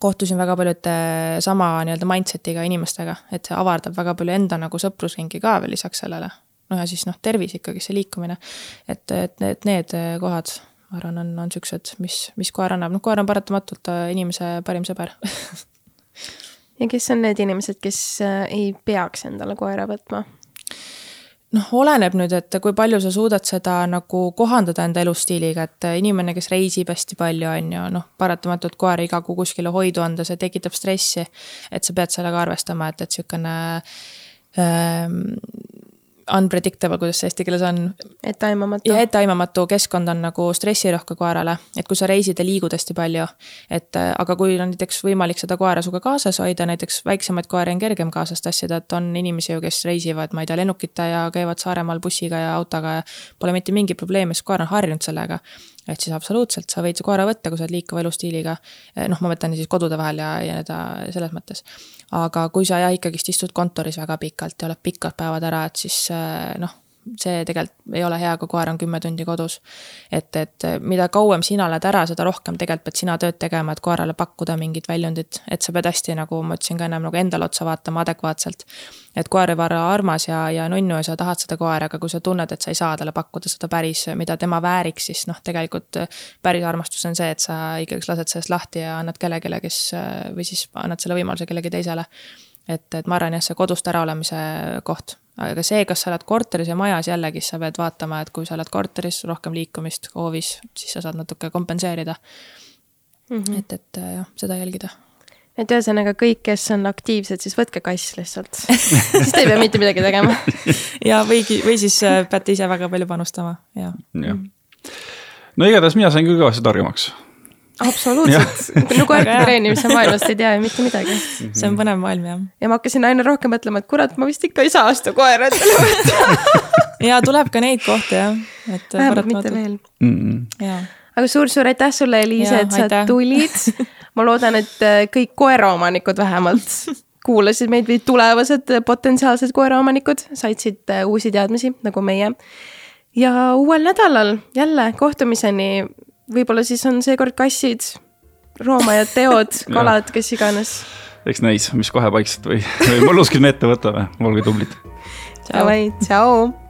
kohtusin väga paljude sama nii-öelda mindset'iga inimestega, et see avardab väga palju enda nagu sõprusringi ka veel lisaks sellele. noh, ja siis noh, tervis ikkagi, see liikumine. et, et need, need kohad, ma arvan, on, on siuksed, mis, mis koer annab, noh, koer on paratamatult äh, inimese parim sõber ja kes on need inimesed, kes äh, ei peaks endale koera võtma? Noh, oleneb nüüd, et kui palju sa suudad seda nagu kohandada enda elustiiliga, et inimene, kes reisib hästi palju, on ju, noh, paratamatult koer iga kuu kuskile hoidu anda, see tekitab stressi. et sa pead sellega arvestama, et, et sihukene ähm, unpredictable, kuidas see eesti keeles on? etteaimamatu. ja etteaimamatu keskkond on nagu stressirohke koerale, et kui sa reisid ja liigud hästi palju. et aga kui on näiteks võimalik seda koera sinuga kaasas hoida, näiteks väiksemaid koeri on kergem kaasas tassida, et on inimesi ju, kes reisivad, ma ei tea, lennukite ja käivad Saaremaal bussiga ja autoga ja pole mitte mingit probleemi, sest koer on harjunud sellega et siis absoluutselt, sa võid su koera võtta, kui sa oled liikuva elustiiliga. noh, ma mõtlen siis kodude vahel ja, ja ta selles mõttes. aga kui sa jah, ikkagist istud kontoris väga pikalt ja oled pikad päevad ära, et siis noh see tegelikult ei ole hea, kui koer on kümme tundi kodus. et, et mida kauem sina oled ära, seda rohkem tegelikult pead sina tööd tegema, et koerale pakkuda mingit väljundit, et sa pead hästi, nagu ma ütlesin ka ennem, nagu endale otsa vaatama adekvaatselt. et koer võib olla armas ja, ja nunnu ja sa tahad seda koera, aga kui sa tunned, et sa ei saa talle pakkuda seda päris, mida tema vääriks, siis noh, tegelikult päris armastus on see, et sa ikkagi lased sellest lahti ja annad kellelegi, kes või siis annad selle võimaluse kellelegi teisele et, et ma arvan jah, see kodust äraolemise koht aga see, kas sa oled korteris ja majas, jällegi sa pead vaatama, et kui sa oled korteris, rohkem liikumist, hoovis, siis sa saad natuke kompenseerida mm. -hmm. et, et jah, seda jälgida et ühesõnaga kõik, kes on aktiivsed, siis võtke kass lihtsalt siis te ei pea mitte midagi tegema ja võigi, või siis äh, peate ise väga palju panustama, ja. jah. no igatahes mina sain küll kõvasti targemaks absoluutselt, no koerte treenimise maailmast ei tea ju mitte midagi. see on põnev maailm jah. ja ma hakkasin aina rohkem mõtlema, et kurat, ma vist ikka ei saa seda koera endale võtta ja tuleb ka neid kohti jah, et. vähemalt mitte veel mm. -mm. aga suur-suur aitäh sulle, Eliise, et sa aitäh. tulid. ma loodan, et äh, kõik koeraomanikud vähemalt kuulasid meid või tulevased potentsiaalsed koeraomanikud said siit äh, uusi teadmisi nagu meie. ja uuel nädalal jälle kohtumiseni võib-olla siis on seekord kassid, roomajad, teod, kalad, kes iganes. eks näis, mis kohe paikselt või, või molluskid me ette võtame, olge tublid. Davai, tšau.